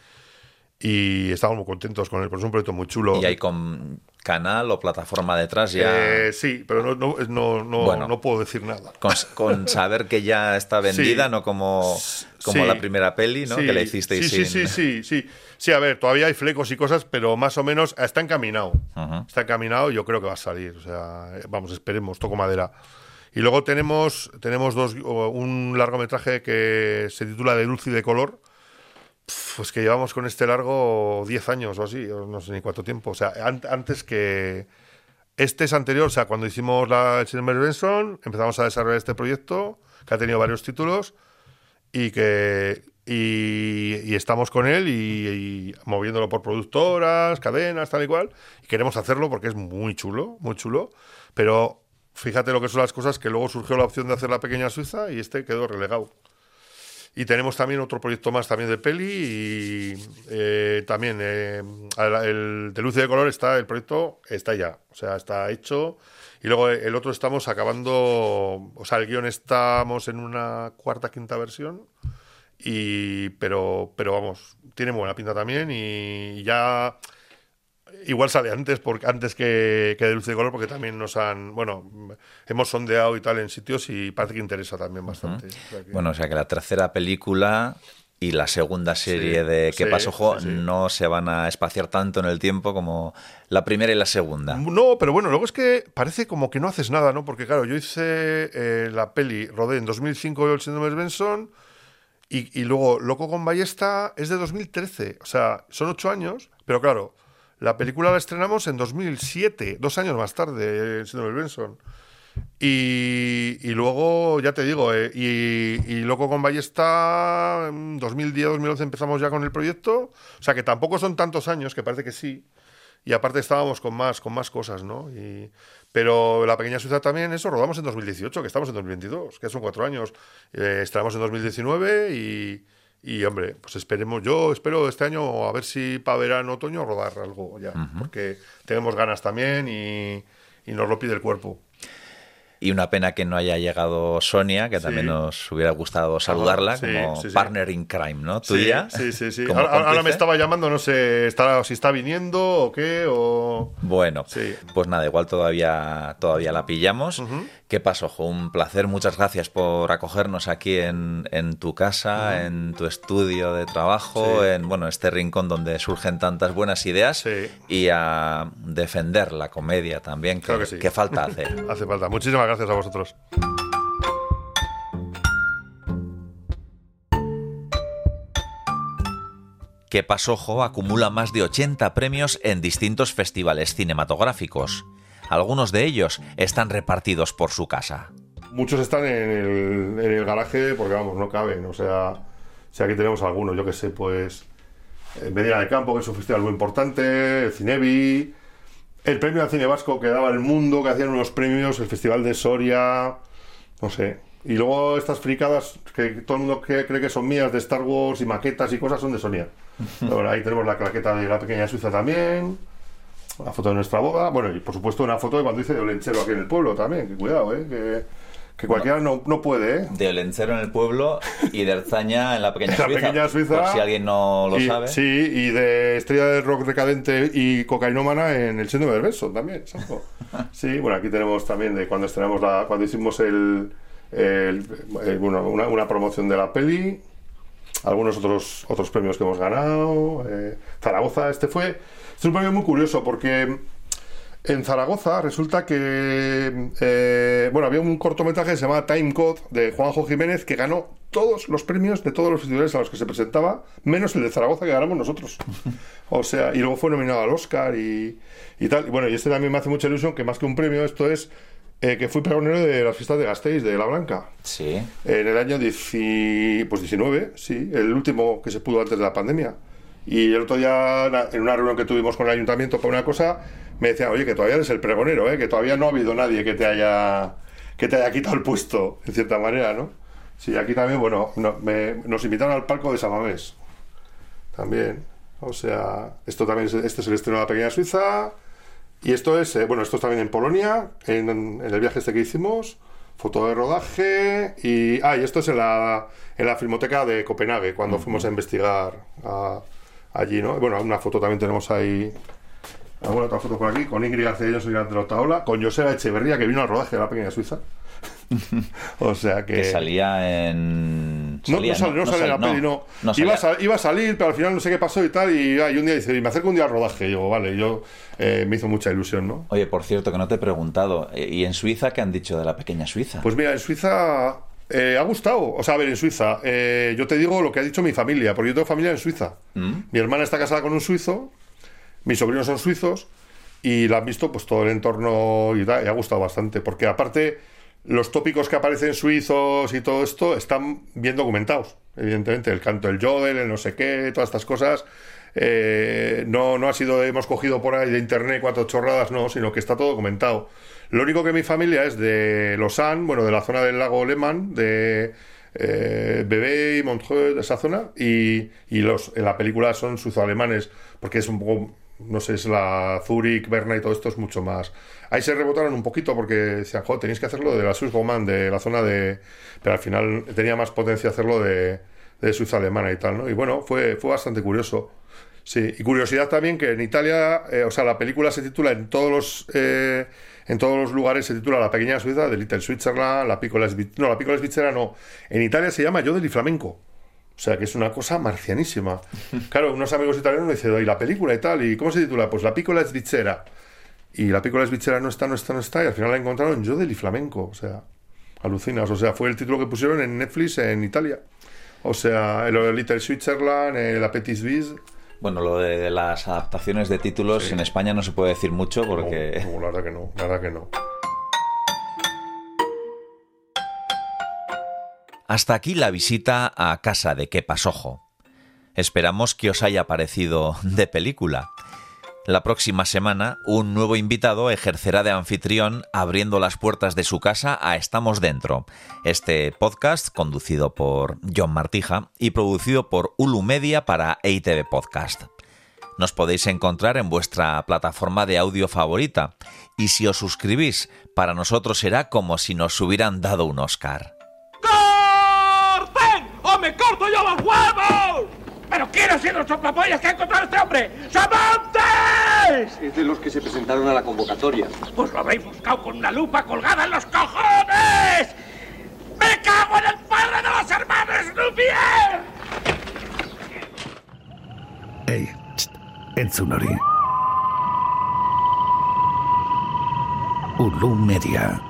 y estamos muy contentos con él, porque es un proyecto muy chulo. Y hay con canal o plataforma detrás ya. Eh, sí, pero no, no, no, no, Bueno. no puedo decir nada. Con, con saber que ya está vendida, Sí. no como, como Sí. la primera peli, ¿no? Sí, Que le hicisteis sí, sí, sin- sí, sí, sí. Sí, a ver, todavía hay flecos y cosas, pero más o menos está encaminado. Está encaminado y yo creo que va a salir. O sea, vamos, esperemos, toco madera. Y luego tenemos, tenemos dos, un largometraje que se titula De luz y de color, pues que llevamos con este largo 10 años o así, no sé ni cuánto tiempo. O sea, an- antes que... Este es anterior, o sea, cuando hicimos la Silver Benson, empezamos a desarrollar este proyecto, que ha tenido varios títulos, y que... Y, y estamos con él y, y moviéndolo por productoras, cadenas, tal y cual. Y queremos hacerlo porque es muy chulo, muy chulo. Pero fíjate lo que son las cosas, que luego surgió la opción de hacer la pequeña Suiza y este quedó relegado. Y tenemos también otro proyecto más también de peli y eh, también eh, el, de luz y de color está, el proyecto está ya, o sea, está hecho. Y luego el otro estamos acabando, o sea, el guion estamos en una cuarta, quinta versión. Y, pero, pero vamos, tiene buena pinta también y ya igual sale antes porque antes que, que de luz de color porque también nos han bueno hemos sondeado y tal en sitios y parece que interesa también bastante O sea que- Bueno, o sea que la tercera película y la segunda serie Sí, de ¿Qué sí, pasó, Jo? sí. no se van a espaciar tanto en el tiempo como la primera y la segunda. No, pero bueno, luego es que parece como que no haces nada, ¿no? Porque claro, yo hice eh, la peli, rodé en 2005 el síndrome de Benson y, y luego Loco con Ballesta es de 2013, o sea, son ocho años, pero claro, la película la estrenamos en 2007, dos años más tarde, el síndrome Benson. Y, y luego, ya te digo, eh, y, y Loco con Ballesta, en 2010-2011 empezamos ya con el proyecto. O sea que tampoco son tantos años, que parece que sí. Y aparte estábamos con más, con más cosas, ¿no? Y, pero La Pequeña Suiza también, eso, rodamos en 2018, que estamos en 2022, que son cuatro años. Eh, estrenamos en 2019 y, y, hombre, pues esperemos, yo espero este año a ver si para verano, otoño, rodar algo ya. Porque tenemos ganas también y, y nos lo pide el cuerpo. Y una pena que no haya llegado Sonia, que también Sí. nos hubiera gustado saludarla sí, como sí, partner in crime, ¿no? Tuya. Sí, sí, sí. Ahora, ahora me estaba llamando, no sé está, si está viniendo o qué, o... Bueno, pues nada, igual todavía, todavía la pillamos. ¿Qué pasó, Jo? Un placer, muchas gracias por acogernos aquí en, en tu casa, en tu estudio de trabajo, en bueno, este rincón donde surgen tantas buenas ideas y a defender la comedia también, que, Claro que sí. que falta hacer. Hace falta. Muchísimas gracias a vosotros. Que Pasojo acumula más de 80 premios en distintos festivales cinematográficos. Algunos de ellos están repartidos por su casa. Muchos están en el, en el garaje porque, vamos, no caben. O sea, si aquí tenemos algunos, yo que sé, pues... eh, Medina del Campo, que es un festival muy importante, el Cinevi, el premio al cine vasco que daba el mundo, que hacían unos premios, el Festival de Soria, no sé. Y luego estas fricadas que todo el mundo cree que son mías de Star Wars y maquetas y cosas son de Sonia. Bueno, ahí tenemos la claqueta de la pequeña Suiza también, la foto de nuestra boda, bueno, y por supuesto una foto de cuando hice de Olenchero aquí en el pueblo también, que cuidado, ¿eh? que, que cualquiera no, no puede, ¿eh? De Olencero en el pueblo y de Erzaña en la pequeña La Suiza. pequeña Suiza. Por si alguien no lo Y- sabe. Sí, y de estrella de rock recadente y cocainómana en el síndrome del beso también. exacto. Sí, bueno, aquí tenemos también de cuando estrenamos la, cuando hicimos el, el- el- bueno, una, una promoción de la peli, algunos otros otros premios que hemos ganado. eh, Zaragoza, este fue, es un premio muy curioso porque en Zaragoza resulta que eh, bueno había un cortometraje que se llamaba Time Code de Juanjo Jiménez que ganó todos los premios de todos los festivales a los que se presentaba, menos el de Zaragoza que ganamos nosotros. O sea, y luego fue nominado al Oscar y, y tal. Y bueno, y este también me hace mucha ilusión que más que un premio, esto es eh, que fui pregonero de las fiestas de Gasteiz, de La Blanca. Sí. En el año 10 pues 19, sí, el último que se pudo antes de la pandemia. Y el otro día, en una reunión que tuvimos con el ayuntamiento para una cosa, me decían, oye, que todavía eres el pregonero, ¿eh? que todavía no ha habido nadie que te haya que te haya quitado el puesto, en cierta manera, ¿no? Sí, aquí también, bueno, no- me- nos invitaron al palco de Samamés. También. O sea, esto también es, este es el estreno de la Pequeña Suiza. Y esto es, eh, bueno, esto es también en Polonia, en, en el viaje este que hicimos. Foto de rodaje. Y, ah, y esto es en la, en la Filmoteca de Copenhague, cuando fuimos a investigar a- allí, ¿no? Bueno, una foto también tenemos ahí. Alguna otra foto por aquí, con Ingrid García y de la Otaola, con Joseba Echeverría, que vino al rodaje de la Pequeña Suiza. o sea que. Que salía en. No, Salía, no no, no sale en la peli, no. no iba, a iba a salir, pero al final no sé qué pasó y tal. Y, y un día dice, "Y me acerco un día al rodaje. Y digo, vale, yo eh, me hizo mucha ilusión, ¿no? Oye, por cierto, que no te he preguntado. eh, ¿Y en Suiza qué han dicho de la pequeña Suiza? Pues mira, en Suiza eh, ha gustado. O sea, a ver, en Suiza, eh, yo te digo lo que ha dicho mi familia, porque yo tengo familia en Suiza. ¿Mm? Mi hermana está casada con un suizo, mis sobrinos son suizos y la han visto pues todo el entorno y, ha gustado bastante, porque aparte los tópicos que aparecen suizos y todo esto están bien documentados, evidentemente, el canto del yodel, el no sé qué, todas estas cosas. eh, no, no ha sido, hemos cogido por ahí de internet cuatro chorradas, no, sino que está todo documentado. Lo único que mi familia es de Lausanne, bueno, de la zona del lago Lehmann, de eh, Bebé y Montreux, de esa zona, y, y los, en la película son suizo-alemanes, porque es un poco, no sé, es la Zurich, Berna y todo esto es mucho más. Ahí se rebotaron un poquito porque decían, joder, tenéis que hacerlo de la Swiss Roman, de la zona de. Pero al final tenía más potencia hacerlo de, de Suiza alemana y tal, ¿no? Y bueno, fue, fue bastante curioso. Sí, y curiosidad también que en Italia, eh, o sea, la película se titula en todos los eh, en todos los lugares se titula La pequeña Suiza, de Little Switzerland, la Piccola Svizzera, no, la Piccola Svizzera no. En Italia se llama Yodel y Flamenco. O sea, que es una cosa marcianísima. Claro, unos amigos italianos me dicen, ¿y la película y tal? ¿Y cómo se titula? Pues La Piccola Svizzera. Y la Piccola Svizzera no está, no está, no está, y al final la encontraron en Yodel y Flamenco. O sea, alucinas. O sea, fue el título que pusieron en Netflix en Italia. O sea, el Little Switzerland, el Appetit Suisse. Bueno, lo de las adaptaciones de títulos en España no se puede decir mucho porque... No, la verdad que no, la verdad que no. Hasta aquí la visita a casa de Qué Pasojo. Esperamos que os haya parecido de película. La próxima semana, un nuevo invitado ejercerá de anfitrión abriendo las puertas de su casa a Estamos Dentro, este podcast conducido por John Martija y producido por Ulu Media para EITV Podcast. Nos podéis encontrar en vuestra plataforma de audio favorita y si os suscribís, para nosotros será como si nos hubieran dado un Oscar. ¡Corten! ¡O me corto yo los huevos! ¿Pero quién ha sido los soplapollas que ha encontrado este hombre? ¡Samantes! Es de los que se presentaron a la convocatoria. Pues lo habréis buscado con una lupa colgada en los cojones. ¡Me cago en el padre de los hermanos Lumière! Ei, txt, entzun hori. Ulu Media.